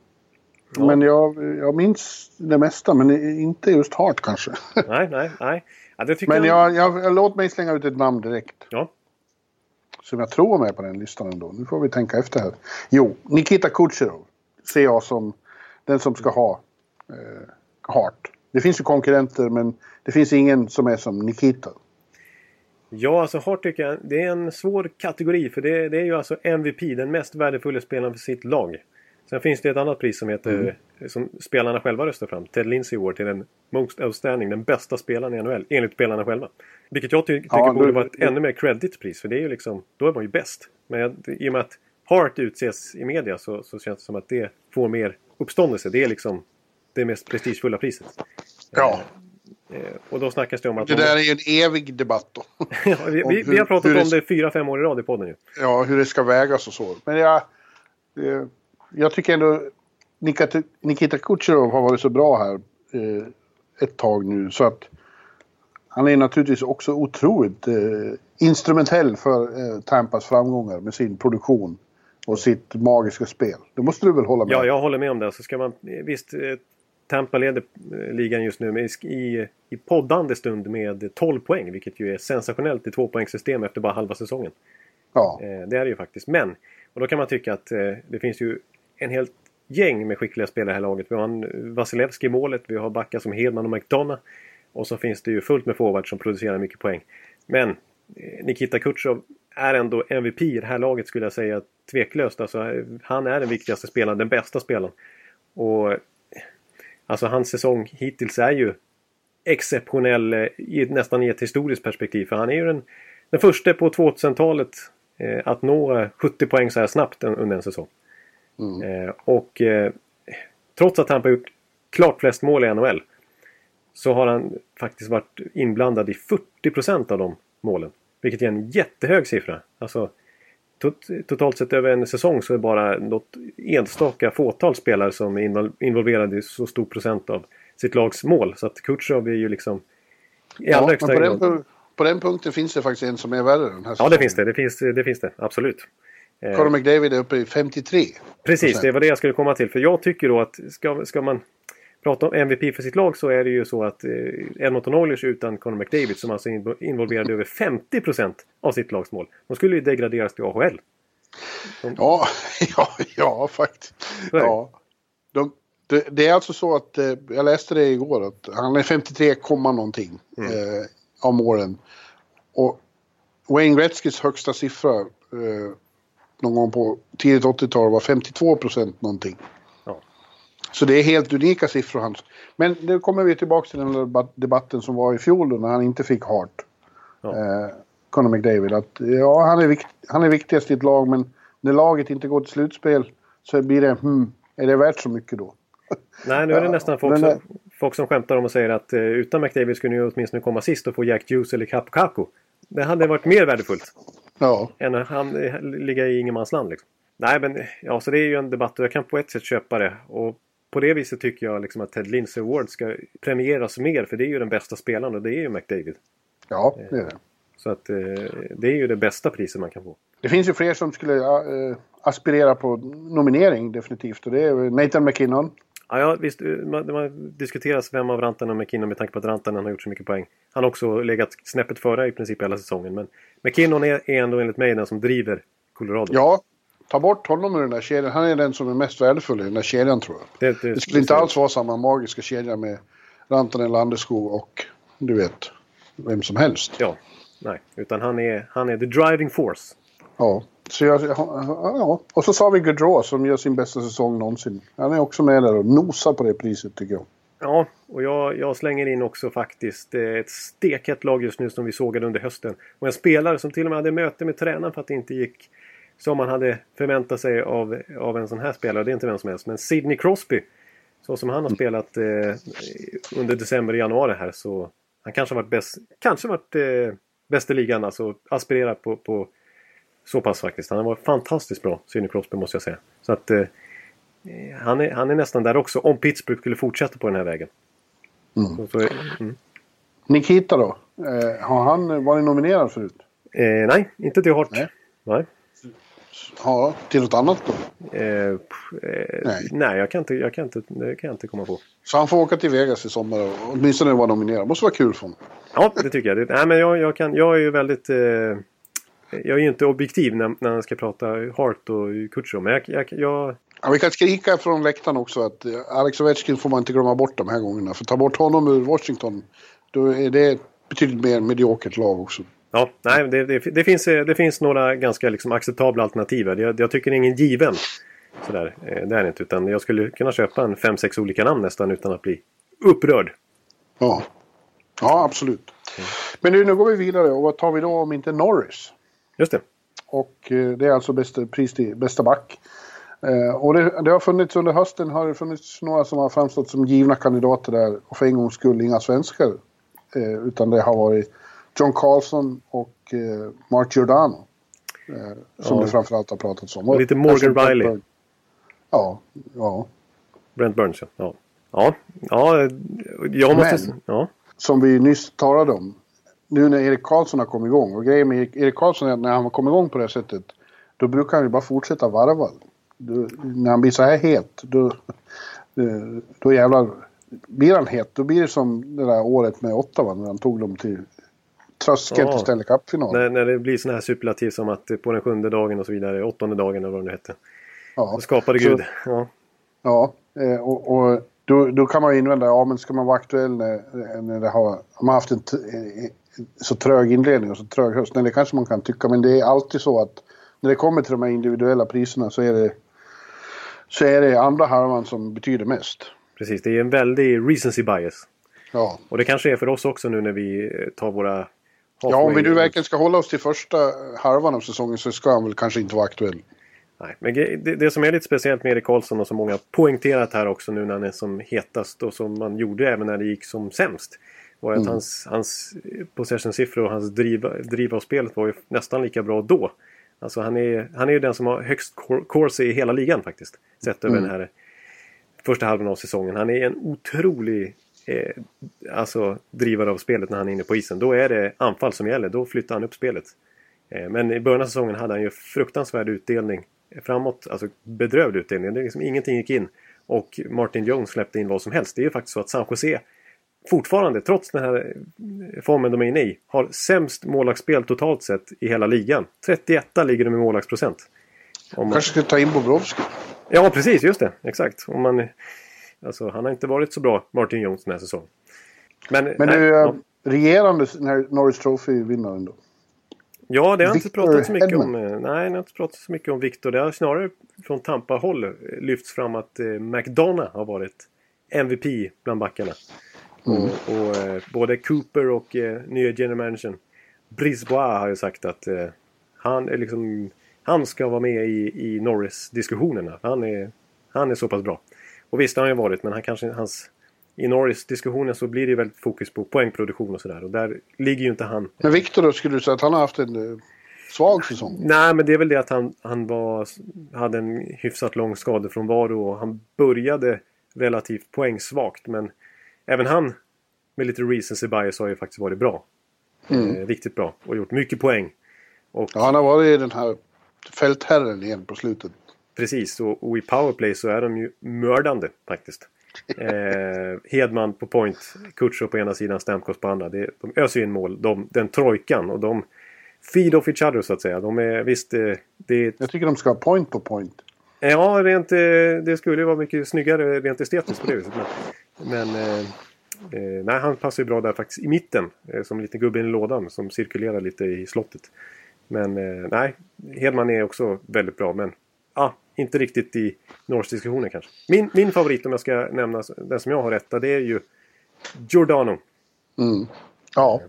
Ja. Men jag, jag minns det mesta, men inte just Hart kanske. Nej, nej, nej. Ja, men jag, jag, jag, låt mig slänga ut ett namn direkt. Ja. Som jag tror är med på den listan ändå. Nu får vi tänka efter här. Jo, Nikita Kucherov ser jag som den som ska ha eh, Hart. Det finns ju konkurrenter men det finns ingen som är som Nikita. Ja, alltså Hart tycker jag det är en svår kategori. För det, det är ju alltså MVP, den mest värdefulla spelaren för sitt lag. Sen finns det ett annat pris som heter, som spelarna själva röstar fram. Ted Lindsey Award till den most outstanding, den bästa spelaren i NHL. Enligt spelarna själva. Vilket jag ty tycker Ja, borde vara ett ännu mer creditpris. För det är ju liksom, då är man ju bäst. Men jag, i och med att Hart utses i media så, så känns det som att det får mer uppståndelse. Det är liksom det mest prestigefulla priset. Ja, Eh, och då snackas det om att... det där är ju en evig debatt då. ja, vi, vi, vi har pratat hur om det fyra, fem år i rad i podden ju. ja, hur det ska vägas och så. Men jag, eh, jag tycker ändå Nikita, Nikita Kucherov har varit så bra här eh, ett tag nu så att han är naturligtvis också otroligt eh, instrumentell för eh, Tampas framgångar med sin produktion och sitt magiska spel. Det måste du väl hålla med Ja, om? jag håller med om det. Så ska man, visst, eh, Tampa leder eh, ligan just nu med, i, i poddande stund med 12 poäng. Vilket ju är sensationellt i tvåpoängssystem efter bara halva säsongen. Ja, Eh, det är det ju faktiskt. Men, och då kan man tycka att eh, det finns ju en helt gäng med skickliga spelare i det här laget. Vi har Vasilevski i målet, vi har backar som Hedman och McDonough. Och så finns det ju fullt med forwards som producerar mycket poäng. Men Nikita Kutjov är ändå MVP i det här laget skulle jag säga tveklöst. Alltså, han är den viktigaste spelaren, den bästa spelaren. Och Alltså hans säsong hittills är ju exceptionell eh, i, nästan i ett historiskt perspektiv. För han är ju den, den första på 2000-talet eh, att nå 70 poäng så här snabbt under en säsong. Mm. Eh, och eh, trots att han har gjort klart flest mål i NHL så har han faktiskt varit inblandad i 40% av de målen. Vilket är en jättehög siffra. Alltså, totalt sett över en säsong så är det bara något enstaka fåtal spelare som är involverade i så stor procent av sitt lags mål. Så att Kutjov är ju liksom i allra högsta grad. På den punkten finns det faktiskt en som är värre den här Ja, det finns det. Det finns det, finns det absolut. Eh, Conor McDavid är uppe i 53. Precis, det var det jag skulle komma till. För jag tycker då att ska, ska man prata om MVP för sitt lag så är det ju så att eh, Edmonton Oilers utan Conor McDavid som alltså involverade över 50% av sitt lags mål. De skulle ju degraderas till AHL. De... Ja, ja, ja faktiskt. Ja. De, det, det, är alltså så att, eh, jag läste det igår, att han är 53, någonting mm. eh, av målen. Och Wayne Gretzkys högsta siffra eh, någon gång på tidigt 80-tal var 52 procent någonting. Så det är helt unika siffror hans. Men nu kommer vi tillbaka till den debatten som var i fjol då när han inte fick Hart. Ja. Eh, Conor McDavid. Att, ja, han är, vikt, han är viktigast i ett lag men när laget inte går till slutspel så blir det hmm, är det värt så mycket då? Nej, nu är det nästan folk, som, folk som skämtar om och säger att uh, utan McDavid skulle ni åtminstone komma sist och få Jack Hughes eller Capo Caco. Det hade varit mer värdefullt. Ja. Än att han, ligga i ingenmansland liksom. Nej men ja, så det är ju en debatt och jag kan på ett sätt köpa det. Och på det viset tycker jag liksom att Ted Lindsey Award ska premieras mer för det är ju den bästa spelaren och det är ju McDavid. Ja, det är det. Så att eh, det är ju det bästa priset man kan få. Det finns ju fler som skulle uh, aspirera på nominering definitivt och det är Nathan McKinnon. Ja, ja visst. Man, man diskuteras vem av Rantanen och McKinnon med tanke på att Rantanen har gjort så mycket poäng. Han har också legat snäppet före i princip hela säsongen. Men McKinnon är, är ändå enligt mig den som driver Colorado. Ja, ta bort honom ur den där kedjan. Han är den som är mest värdefull i den där kedjan tror jag. Det, det, det skulle inte alls vara samma magiska kedja med Rantanen, Landeskog och du vet, vem som helst. Ja, nej. Utan han är, han är the driving force. Ja. Så jag, ja, och så sa vi Gaudreau som gör sin bästa säsong någonsin. Han är också med där och nosar på det priset tycker jag. Ja, och jag, jag slänger in också faktiskt ett stekhett lag just nu som vi sågade under hösten. Och en spelare som till och med hade möte med tränaren för att det inte gick som man hade förväntat sig av, av en sån här spelare. Det är inte vem som helst. Men Sidney Crosby. Så som han har spelat eh, under december och januari här så han kanske varit bäst, kanske varit eh, bäst i ligan. Alltså aspirerat på, på så pass faktiskt. Han har varit fantastiskt bra, Sidney Crosby måste jag säga. Så att eh, han, är, han är nästan där också om Pittsburgh skulle fortsätta på den här vägen. Mm. Så, så, mm. Nikita då? Eh, har han varit nominerad förut? Eh, nej, inte till Hart. Nej. nej. Ja, till något annat då? Eh, eh, nej, nej jag, kan inte, jag, kan inte, det kan jag inte komma på. Så han får åka till Vegas i sommar och åtminstone vara nominerad. Det måste vara kul för honom. Ja, det tycker jag. Det, nej, men jag, jag, kan, jag är ju väldigt... Eh, jag är ju inte objektiv när, när man ska prata Hart och Kutjov. Men jag, jag, jag... Ja, vi kan skrika från läktaren också att eh, Alex Ovechkin får man inte glömma bort de här gångerna. För ta bort honom ur Washington, då är det ett betydligt mer mediokert lag också. Ja, nej, det, det, det, finns, eh, det finns några ganska liksom acceptabla alternativ. Jag, jag tycker det är ingen given. Sådär, eh, det är inte. Utan jag skulle kunna köpa en fem sex olika namn nästan utan att bli upprörd. Ja, ja absolut. Mm. Men nu, nu går vi vidare och vad tar vi då om inte Norris? Just det. Och eh, det är alltså bästa, pris till bästa back. Eh, och det, det, har funnits under hösten har det funnits några som har framstått som givna kandidater där och för en gångs skull inga svenskar. Eh, utan det har varit John Carlson och eh, Mark Giordano. Eh, som ja. det framförallt har pratats om. Och lite Morgan Riley. Ja, ja. Brent Burns ja. Ja, ja, jag måste... Men, ja. som vi nyss talade om. Nu när Erik Karlsson har kommit igång. Och grejen med Erik Karlsson är att när han har kommit igång på det här sättet. Då brukar han ju bara fortsätta varva. Då, när han blir så här het. Då, då jävlar. Blir han het då blir det som det där året med Ottawa när han tog dem till tröskeln ja. till Stanley Cup-final. När, när det blir sådana här superlativ som att på den sjunde dagen och så vidare, åttonde dagen eller vad det nu hette. Ja. Så skapade så, Gud. Ja, ja eh, och, och då, då, kan man ju invända, ja men ska man vara aktuell när, när det har, man haft en så trög inledning och så trög höst. Nej, det kanske man kan tycka, men det är alltid så att när det kommer till de här individuella priserna så är det, så är det andra halvan som betyder mest. Precis, det är en väldig recency bias. Ja. Och det kanske är för oss också nu när vi eh, tar våra... ja, om vi nu verkligen ska hålla oss till första halvan av säsongen så ska han väl kanske inte vara aktuell. Nej, men det, det som är lite speciellt med Erik Karlsson och som många poängterat här också nu när han är som hetast och som man gjorde även när det gick som sämst. Var att hans, hans possession-siffror och hans driv, driv av spelet var ju nästan lika bra då. Alltså han är, han är ju den som har högst corsi i hela ligan faktiskt. Sett över den här första halvan av säsongen. Han är en otrolig eh, alltså, drivare av spelet när han är inne på isen. Då är det anfall som gäller. Då flyttar han upp spelet. Eh, men i början av säsongen hade han ju fruktansvärd utdelning framåt. Alltså bedrövlig utdelning. Det är liksom, ingenting gick in. Och Martin Jones släppte in vad som helst. Det är ju faktiskt så att San Jose fortfarande, trots den här formen de är inne i, har sämst målvaktsspel totalt sett i hela ligan. 31 ligger de i målvaktsprocent. Om man- Kanske ska ta in Bobrovski. Ja, precis. Just det. Exakt. Om man, alltså, han har inte varit så bra, Martin Jones, den här säsongen. Men, Men nej, du, ja. eh, regerande Norris Trophy-vinnaren då? ja, det har inte Victor pratat så mycket Hedman. om... eh, Nej, det har inte pratat så mycket om Victor. Det har snarare från Tampa-håll eh, lyfts fram att eh, McDonough har varit MVP bland backarna. Mm. Och, och eh, både Cooper och eh, nya general managern Brisbois har ju sagt att eh, han är liksom... Han ska vara med i, i Norris-diskussionerna. Han är, han är så pass bra. Och visst har han ju varit, men han kanske... Hans, I Norris-diskussionen så blir det ju väldigt fokus på poängproduktion och sådär. Och där ligger ju inte han Men Victor då, skulle du säga att han har haft en eh, svag säsong? Nej, men det är väl det att han, han var, hade en hyfsat lång skadefrånvaro och han började relativt poängsvagt. Men även han med lite recency bias har ju faktiskt varit bra. Eh, riktigt bra och gjort mycket poäng. Och Ja, han har varit den här fältherren igen på slutet. Precis, och, och i powerplay så är de ju mördande faktiskt. Eh, Hedman på point, Kutcher på ena sidan, Stamkos på andra. Det, de öser in mål, de, den trojkan och de feed off each other så att säga. De är visst, eh, det är Jag tycker de ska ha point på point. Ja, rent, eh, det skulle ju vara mycket snyggare rent estetiskt på det viset. Men, men eh, eh, nej, han passar ju bra där faktiskt i mitten. Som lite gubben i lådan som cirkulerar lite i slottet. Men eh, nej, Hedman är också väldigt bra. Men ah, inte riktigt i Norse-diskussionen kanske. Min, min favorit om jag ska nämna den som jag har rätta det är ju Giordano. Mm. Ja.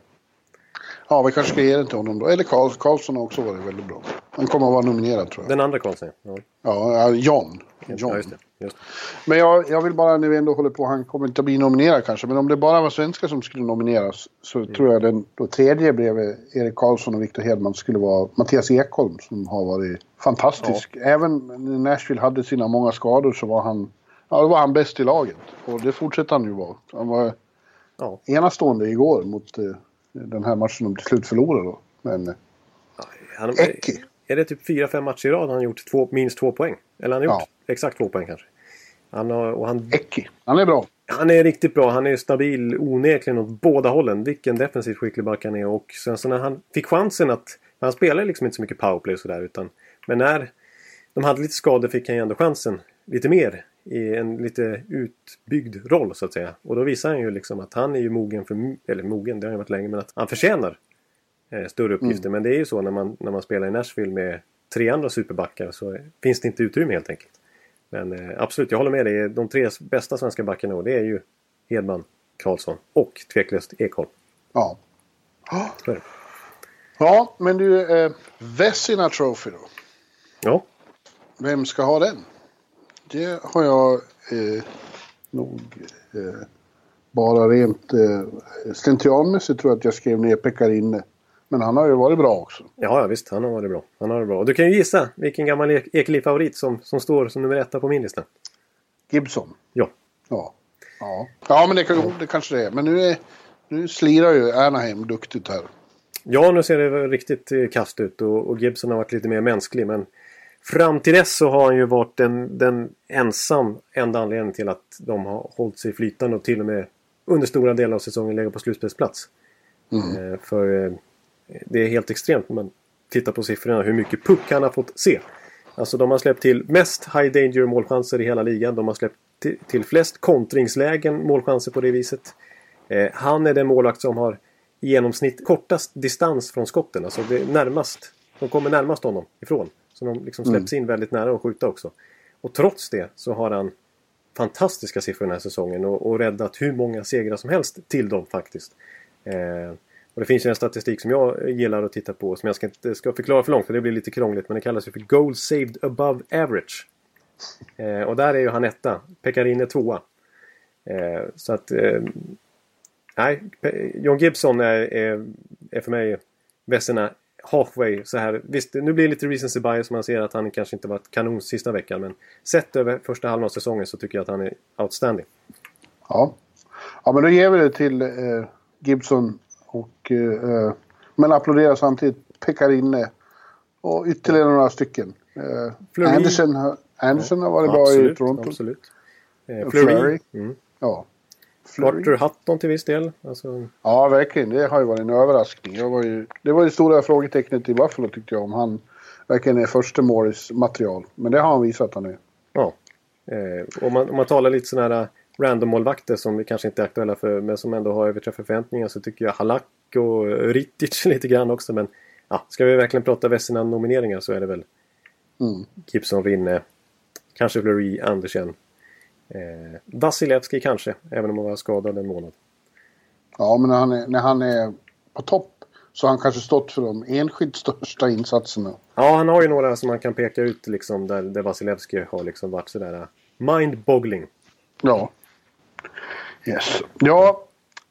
Ja, vi kanske ska ge den till honom då. Eller Karl, Karlsson har också varit väldigt bra. Han kommer att vara nominerad tror jag. Den andra Karlsson. Ja, Ja, ja, John. ja John. just det. Just. Men jag, jag vill bara, när vi ändå håller på, han kommer inte att bli nominerad kanske. Men om det bara var svenskar som skulle nomineras så Mm. tror jag den då tredje bredvid Erik Karlsson och Viktor Hedman skulle vara Mattias Ekholm som har varit fantastisk. Även när Nashville hade sina många skador så var han, ja, då var han bäst i laget. Och det fortsätter han ju vara. Han var Ja. enastående igår mot eh, den här matchen de till slut förlorade då. Men eh, Han, Eki. är det typ fyra fem matcher i rad han har gjort två, minst två poäng? Eller han har gjort exakt två poäng kanske. Han, har, och han, Eki, han är bra. han är riktigt bra. Han är stabil onekligen åt båda hållen. Vilken defensivt skicklig back han är. Och sen så när han fick chansen att... Han spelar liksom inte så mycket powerplay och sådär. Utan, men när de hade lite skador fick han ju ändå chansen lite mer. I en lite utbyggd roll så att säga. Och då visar han ju liksom att han är ju mogen för... Eller mogen, det har han varit länge. Men att han förtjänar eh, större uppgifter. Men det är ju så när man, när man spelar i Nashville med tre andra superbackar så finns det inte utrymme helt enkelt. Men eh, absolut, jag håller med dig. De tre bästa svenska backarna då, det är ju Hedman, Karlsson och tveklöst Ekholm. Ja. Ja, men du, eh, Vessina Trophy då. Ja, Vem ska ha den? Det har jag eh, nog eh, bara rent eh, slentrianmässigt tror jag att jag skrev ner Pekarinne. Men han har ju varit bra också. ja, ja visst. Han har varit bra. Han har varit bra. Och du kan ju gissa vilken gammal Ek- Ekeliv-favorit som, som står som nummer etta på min lista. Gibson. Ja. Ja. Ja, ja men det, kan, det kanske det är. Men nu, är, nu slirar ju Anaheim duktigt här. Ja, nu ser det riktigt eh, kast ut och, och Gibson har varit lite mer mänsklig. Men fram till dess så har han ju varit den, den ensam enda anledningen till att de har hållit sig flytande och till och med under stora delar av säsongen legat på slutspelsplats. Eh, för eh, det är helt extremt när man tittar på siffrorna hur mycket puck han har fått se. Alltså de har släppt till mest high danger målchanser i hela ligan. De har släppt till, flest kontringslägen målchanser på det viset. Eh, han är den målvakt som har i genomsnitt kortast distans från skotten. Alltså det är närmast. De kommer närmast honom ifrån. Så de liksom släpps in väldigt nära att skjuta också. Och trots det så har han fantastiska siffror den här säsongen och, och räddat hur många segrar som helst till dem faktiskt. Eh, och det finns ju en statistik som jag gillar att titta på som jag ska inte ska förklara för långt för det blir lite krångligt men det kallas ju för Goals Saved Above Average. Eh, och där är ju han etta. Pekarin är tvåa. Eh, så att... Eh, nej, John Gibson är, är, är för mig Vesserna halfway så här. Visst, nu blir det lite recency bias. Man ser att han kanske inte varit kanon sista veckan. Men sett över första halvan av säsongen så tycker jag att han är outstanding. Ja, ja men då ger vi det till eh, Gibson och... Eh, men applåderar samtidigt Pekarinne och ytterligare några stycken. Eh, Anderson, Anderson ja, har varit bra i Toronto. Absolut. Eh, Flurry. Flurry. Mm. Ja. Carter Hutton till viss del. Alltså... Ja, verkligen. Det har ju varit en överraskning. Jag var ju, det var det stora frågetecknet i Buffalo tyckte jag. Om han verkligen är första målis material. Men det har han visat att han är. Ja. Eh, om, man, om man talar lite sådana här random-målvakter som vi kanske inte är aktuella för men som ändå har överträffat förväntningar så tycker jag Halak och Ritic lite grann också. Men ja, ska vi verkligen prata Vesina nomineringar så är det väl mm. Gibson, Rinne, kanske Fleury, Andersen. Eh, Vasilevski kanske, även om han var skadad en månad. Ja, men när han är, när han är på topp så har han kanske stått för de enskilt största insatserna. Ja, han har ju några som man kan peka ut liksom där, där Vasilevski har liksom varit sådär uh, mind-boggling. Ja. Yes. Ja,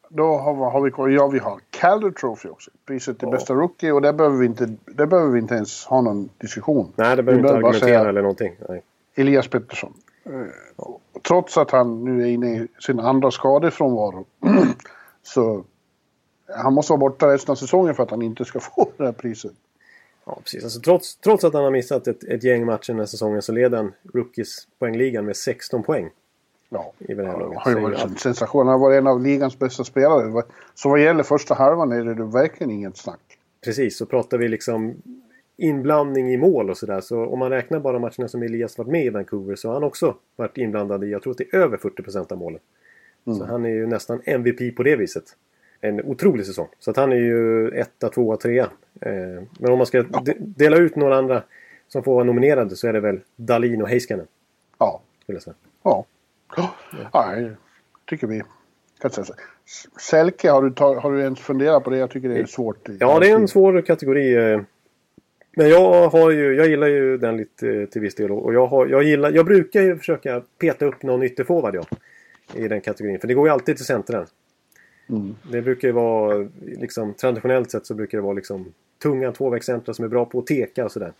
då har, har vi Ja, vi har Calder Trophy också. Priset till ja. bästa rookie och där behöver, vi inte, där behöver vi inte ens ha någon diskussion. Nej, det behöver vi inte argumentera eller någonting. Nej. Elias Pettersson. Eh, trots att han nu är inne i sin andra skadefrånvaro. så han måste vara borta resten av säsongen för att han inte ska få det här priset. Ja, precis. Alltså, trots, trots att han har missat ett, ett gäng matcher den här säsongen så leder han Rookies poängligan med 16 poäng. Ja, i det här laget. har ju varit en sensation. Han har varit en av ligans bästa spelare. Så vad gäller första halvan är det verkligen inget snack. Precis, så pratar vi liksom inblandning i mål och sådär. Så om man räknar bara matcherna som Elias varit med i Vancouver så har han också varit inblandad i, jag tror att det är över 40% av målen. Mm. Så han är ju nästan MVP på det viset. En otrolig säsong. Så att han är ju etta, tvåa, trea. Eh, men om man ska ja. dela ut några andra som får vara nominerade så är det väl Dalin och Heiskanen. Ja. Skulle jag säga. Ja. Ja, ja tycker vi. Selke, har du, har du ens funderat på det? Jag tycker det är svårt. Ja, det är en svår kategori. Men jag, har ju, jag gillar ju den lite till viss del. Och jag, har, jag, gillar, jag brukar ju försöka peta upp någon ytterforward ja, i den kategorin. För det går ju alltid till centren. Mm. Det brukar ju vara, liksom, traditionellt sett så brukar det vara liksom tunga tvåvägscentra som är bra på att teka och sådär.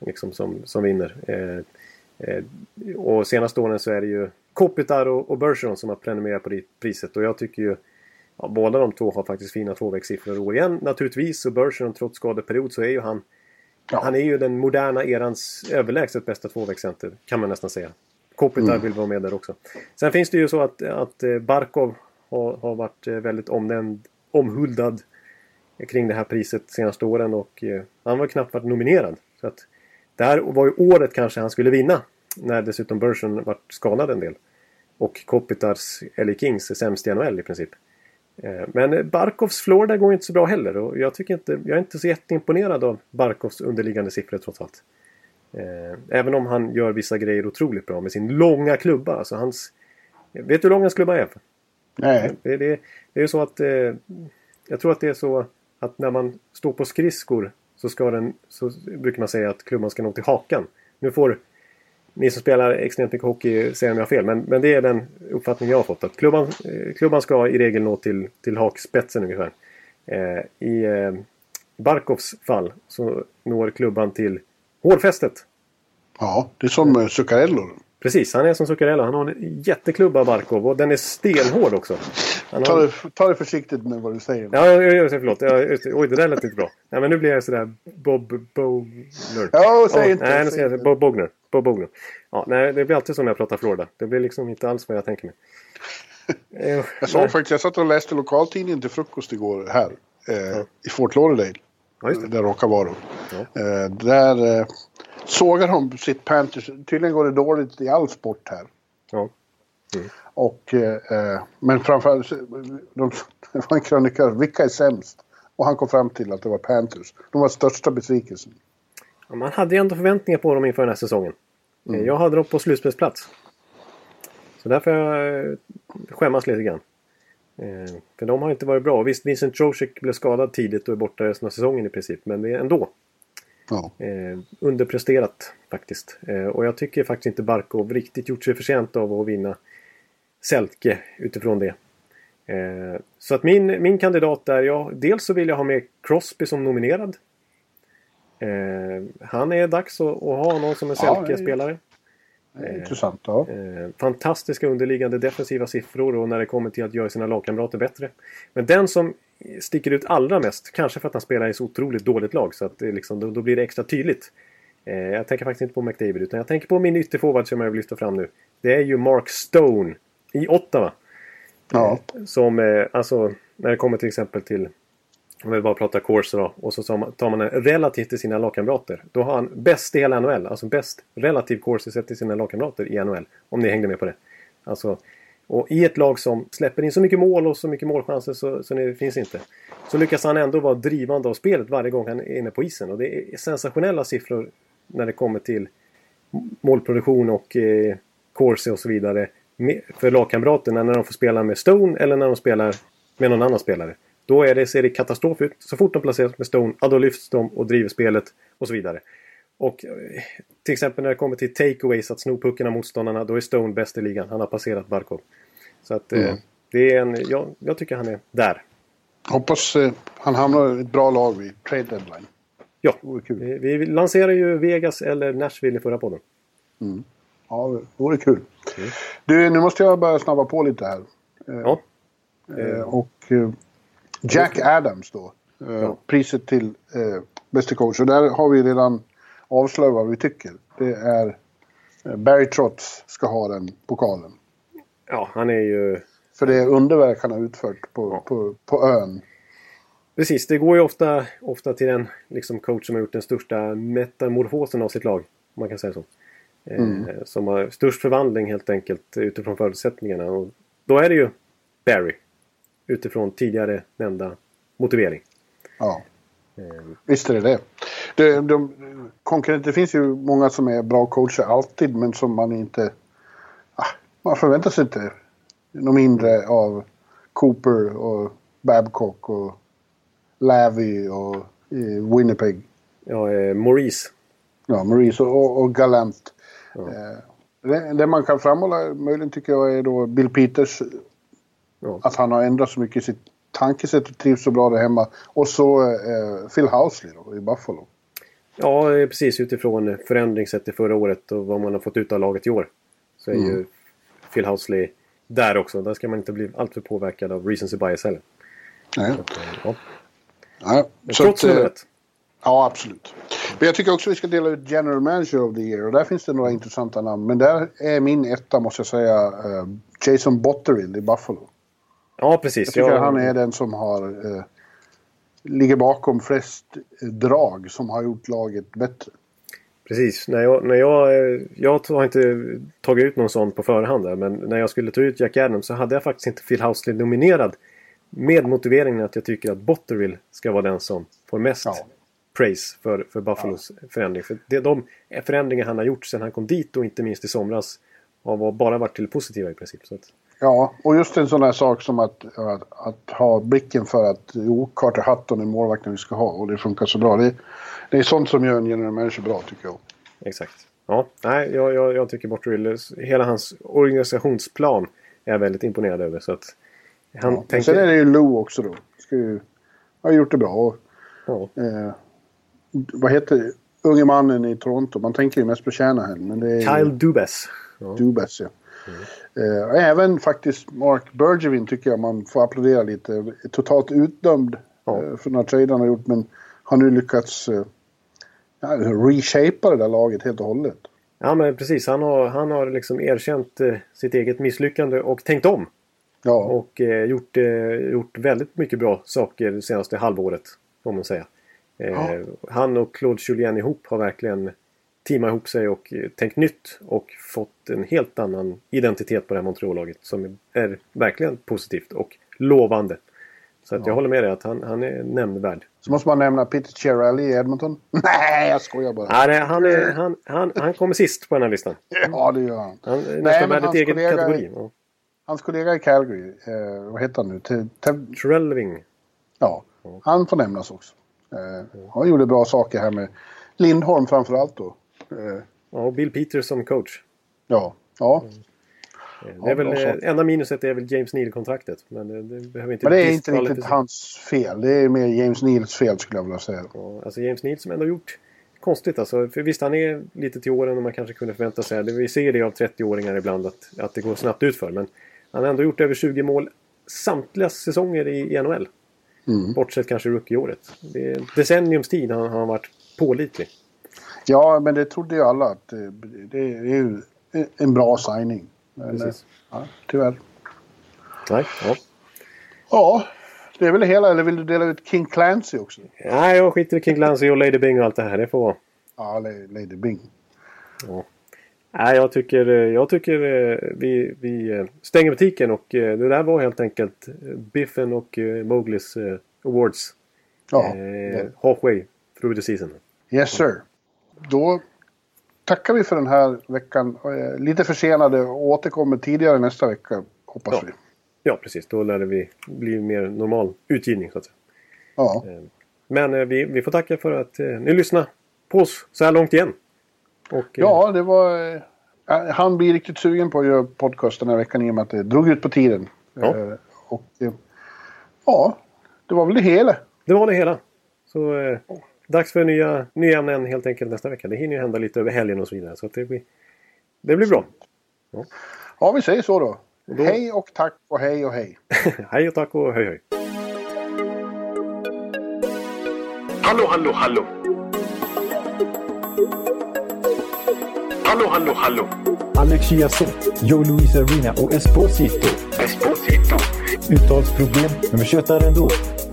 Liksom som, som vinner. Eh, eh, och senaste åren så är det ju Kopitar och, och Bergeron som har prenumererat på det priset. Och jag tycker ju ja, båda de två har faktiskt fina tvåvägssiffror år igen. Naturligtvis, och Bergeron trots skadeperiod så är ju han Ja. Han är ju den moderna erans överlägset bästa tvåvägscenter, kan man nästan säga. Kopitar mm. vill vara med där också. Sen finns det ju så att, att eh, Barkov har, har varit eh, väldigt omnämnd, omhuldad kring det här priset senaste åren och eh, han var knappt varit nominerad. Så att det här var ju året kanske han skulle vinna. När dessutom Burson vart skadad en del. Och Kopitars LA Kings är sämst i NHL i princip. Eh, men Barkovs Florida går inte så bra heller och jag, tycker inte, jag är inte så jätteimponerad av Barkovs underliggande siffror trots allt. Eh, även om han gör vissa grejer otroligt bra med sin långa klubba. Alltså hans, vet du hur lång hans klubba är? Nej. Det, det, det är ju så att eh, jag tror att det är så att när man står på skridskor så, ska den, så brukar man säga att klubban ska nå till hakan. Nu får ni som spelar extremt mycket hockey säger om jag har fel. Men, men det är den uppfattning jag har fått. Att klubban, eh, klubban ska i regel nå till, till hakspetsen ungefär. Eh, I eh, Barkovs fall så når klubban till hårfästet. Ja, det är som eh, Zuccarello. Precis, han är som Zuccarello. Han har en jätteklubba Barkov och den är stenhård också. Han ta, det, ta det försiktigt med vad du säger. Ja, jag, jag, förlåt. Jag, oj, det där lät inte bra. Nej, men nu blir jag sådär Bob Bogner. Ja, säg inte. Nej, nu ska jag Bob Bogner. Bob Bogner. Ja, nej, det blir alltid så när jag pratar Florida. Det blir liksom inte alls vad jag tänker mig. Eh, jag såg faktiskt, jag satt och läste lokaltidningen till frukost igår här. Eh, ja. I Fort Lauderdale. Ja, där råkar vara. Ja. Eh, där eh, sågar de sitt Panthers. Tydligen går det dåligt i all sport här. Ja. Mm. Och, eh, men framförallt, de, det var en krönikör, vilka är sämst? Och han kom fram till att det var Panthers. De var största besvikelsen. Ja, man hade ju ändå förväntningar på dem inför den här säsongen. Mm. Jag hade dem på slutspelsplats. Så där får jag eh, skämmas lite grann. Eh, för de har inte varit bra. Visst, Vincent Trocek blev skadad tidigt och är borta resten av säsongen i princip. Men ändå Ja. eh, underpresterat faktiskt. Eh, och jag tycker faktiskt inte Barkov riktigt gjort sig förtjänt av att vinna Selke utifrån det. Eh, så att min, min kandidat är, ja, dels så vill jag ha med Crosby som nominerad. Eh, han är dags att, att ha någon som en Ja, Selke-spelare. Det är Intressant. Ja. Eh, fantastiska underliggande defensiva siffror och när det kommer till att göra sina lagkamrater bättre. Men den som sticker ut allra mest, kanske för att han spelar i så otroligt dåligt lag, så att det liksom, då, då blir det extra tydligt. Eh, jag tänker faktiskt inte på McDavid, utan jag tänker på min ytterforward som jag vill lyfta fram nu. Det är ju Mark Stone i Ottawa. Ja. Som, eh, alltså, när det kommer till exempel till om vi bara pratar Corsa då, och så tar man- en relativt till sina lagkamrater. Då har han bäst i hela NHL, alltså bäst relativ Corsa sett till sina lagkamrater i NHL. Om ni hängde med på det. Alltså, och i ett lag som släpper in så mycket mål och så mycket målchanser så, så det finns inte. Så lyckas han ändå vara drivande av spelet varje gång han är inne på isen. Och det är sensationella siffror när det kommer till målproduktion och eh, corsi och så vidare. För lagkamraterna när de får spela med Stone eller när de spelar med någon annan spelare. Då är det, ser det katastrof ut. Så fort de placeras med Stone, ja, då lyfts de och driver spelet och så vidare. Och eh, till exempel när det kommer till takeaways, att sno pucken av motståndarna, då är Stone bäst i ligan. Han har passerat Barkov. Så att eh, Mm. det är en, jag, jag tycker han är där. Hoppas eh, han hamnar i ett bra lag vid trade deadline. Ja, vi, vi lanserar ju Vegas eller Nashville i förra podden. Ja, det vore kul. Du, nu måste jag börja snabba på lite här. Ja, Eh, och eh, Jack Adams då. Eh, Ja. Priset till eh, bästa coach. Och där har vi redan avslöjat vad vi tycker. Det är eh, Barry Trotz ska ha den pokalen. ja han är ju... För det är underverk han har utfört på, på, på ön. Precis, det går ju ofta, ofta till den liksom, coach som har gjort den största metamorfosen av sitt lag. Om man kan säga så. Eh, som har störst förvandling helt enkelt utifrån förutsättningarna. Och då är det ju Barry. Utifrån tidigare nämnda motivering. Ja, Eh, visst är det det. det de, konkurrenter, det finns ju många som är bra coacher alltid men som man inte... Ah, man förväntar sig inte något mindre av Cooper och Babcock och Lavy och eh, Winnipeg. ja, eh, Maurice. Ja, Maurice och, och Galant. Eh, det, det man kan framhålla möjligen tycker jag är då Bill Peters. Ja. Att han har ändrat så mycket i sitt tankesätt och trivs så bra där hemma. Och så eh, Phil Housley då i Buffalo. Ja, eh, precis utifrån förändring sett till förra året och vad man har fått ut av laget i år. Så är ju Phil Housley där också. Där ska man inte bli alltför påverkad av recency bias heller. Nej. Eh, Ja. Så Trots att, eh, nummer ett. Ja, absolut. Men jag tycker också vi ska dela ut General Manager of the Year. Och där finns det några intressanta namn. Men där är min etta, måste jag säga, Jason Botterill i Buffalo. Ja, precis. Jag tycker Jag- han är den som har... Eh, ligger bakom flest drag som har gjort laget bättre. Precis. När jag, när jag, eh, jag har inte tagit ut någon sån på förhand där, men när jag skulle ta ut Jack Adams så hade jag faktiskt inte Phil Housley nominerad. Med motiveringen att jag tycker att Botterill ska vara den som får mest Ja. praise för, för Buffalos förändring. För det, de förändringar han har gjort sedan han kom dit och inte minst i somras har bara varit till positiva i princip. Så att, Ja, och just en sån här sak som att, att, att ha blicken för att jo, Carter Hutton är målvakten vi ska ha och det funkar så bra. Det, det är sånt som gör en general manager bra tycker jag. exakt. Ja, nej, jag, jag, jag tycker Botterill, hela hans organisationsplan är jag väldigt imponerad över. Så att han Ja. Tänker... Sen är det ju Lou också då. Ska ju, har gjort det bra. Och, ja. eh, vad heter unge mannen i Toronto? Man tänker ju mest på Shanahan. Men det är ju Kyle Dubas. Ja. Dubas, ja. Och även faktiskt Mark Bergevin tycker jag man får applådera lite. Totalt utdömd Ja. eh, för några trade han har gjort. Men har nu lyckats eh, ja, reshapea det där laget helt och hållet. Ja men precis, han har, han har liksom erkänt eh, sitt eget misslyckande och tänkt om. Ja, Och eh, gjort, eh, gjort väldigt mycket bra saker det senaste halvåret. Får man säga. Ja. Han och Claude Julien ihop har verkligen teamat ihop sig och eh, tänkt nytt. Och fått en helt annan identitet på det här Montreal-laget. Som är verkligen positivt och lovande. Så att jag håller med dig att han, han är nämnvärd. Så måste man nämna Peter Chiarelli i Edmonton. Nej, jag skojar bara. Ja, nej, han, är, han, han, han kommer sist på den här listan. Ja, det gör han. Han är nästan värd ett eget kategori. Ja. Hans kollega i Calgary, eh, vad heter han nu? Te- ja, han får nämnas också. Eh, han gjorde bra saker här med Lindholm framför allt då. Eh, Ja, och Bill Peters som coach. ja, ja. Det är väl, eh, enda minuset är väl James Neal-kontraktet. Men det, det behöver inte Men det är inte riktigt hans fel. Det är mer James Neals fel skulle jag vilja säga. Ja, Alltså James Neal som ändå gjort konstigt alltså. För visst, han är lite till åren och man kanske kunde förvänta sig det. Vi ser det av 30-åringar ibland att, att det går snabbt utför. Men han har ändå gjort över 20 mål samtliga säsonger i, i NHL. Mm. Bortsett kanske rookie-året. Det är decenniums tid har han varit pålitlig. Ja, men det trodde ju alla att det, det är ju en bra signing. Men, Precis. eh, ja, tyvärr. Nej, ja. Ja, det är väl hela. Eller vill du dela ut King Clancy också? Nej, jag skiter i King Clancy och Lady Bing och allt det här. Det får vara. Ja, La- Lady Bing. Nej, jag tycker, eh, jag tycker eh, vi, vi eh, stänger butiken och eh, det där var helt enkelt eh, Biffen och eh, Mowglis eh, Awards. Ja, Eh, halfway through the season. yes sir. Då tackar vi för den här veckan. Eh, Lite försenade och återkommer tidigare nästa vecka, hoppas Ja. vi. Ja, precis. Då lär det bli, bli mer normal utgivning så att säga. Ja, Men eh, vi, vi får tacka för att eh, ni lyssnade på oss så här långt igen. Och, eh, ja det var... eh, Han blir riktigt sugen på att göra podcast den här veckan i och med att det drog ut på tiden. Ja. Eh, Och eh, ja, det var väl det hela. Det var det hela. Så eh, dags för nya, nya ämnen helt enkelt nästa vecka. Det hinner ju hända lite över helgen och så vidare. Så att det, blir, det blir bra. Ja, vi säger så då. då- Hej och tack och hej och hej. hej och tack och hej hej. Hallå, hallå, hallå. Hallå, hallå, hallå. Alex Chiazot, Joe Luis Arena och Esposito. Esposito. Uttalsproblem, men vi tjötar ändå.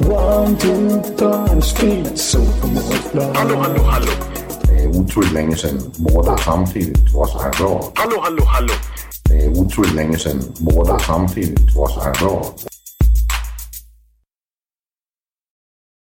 One, two, three, speed, so Hallå, hallå, hallå. Det er utroligt længe siden mor, der samtidig også har råd. Hallå, hallå, hallå. Det er utroligt længe siden mor, der samtidig også har råd.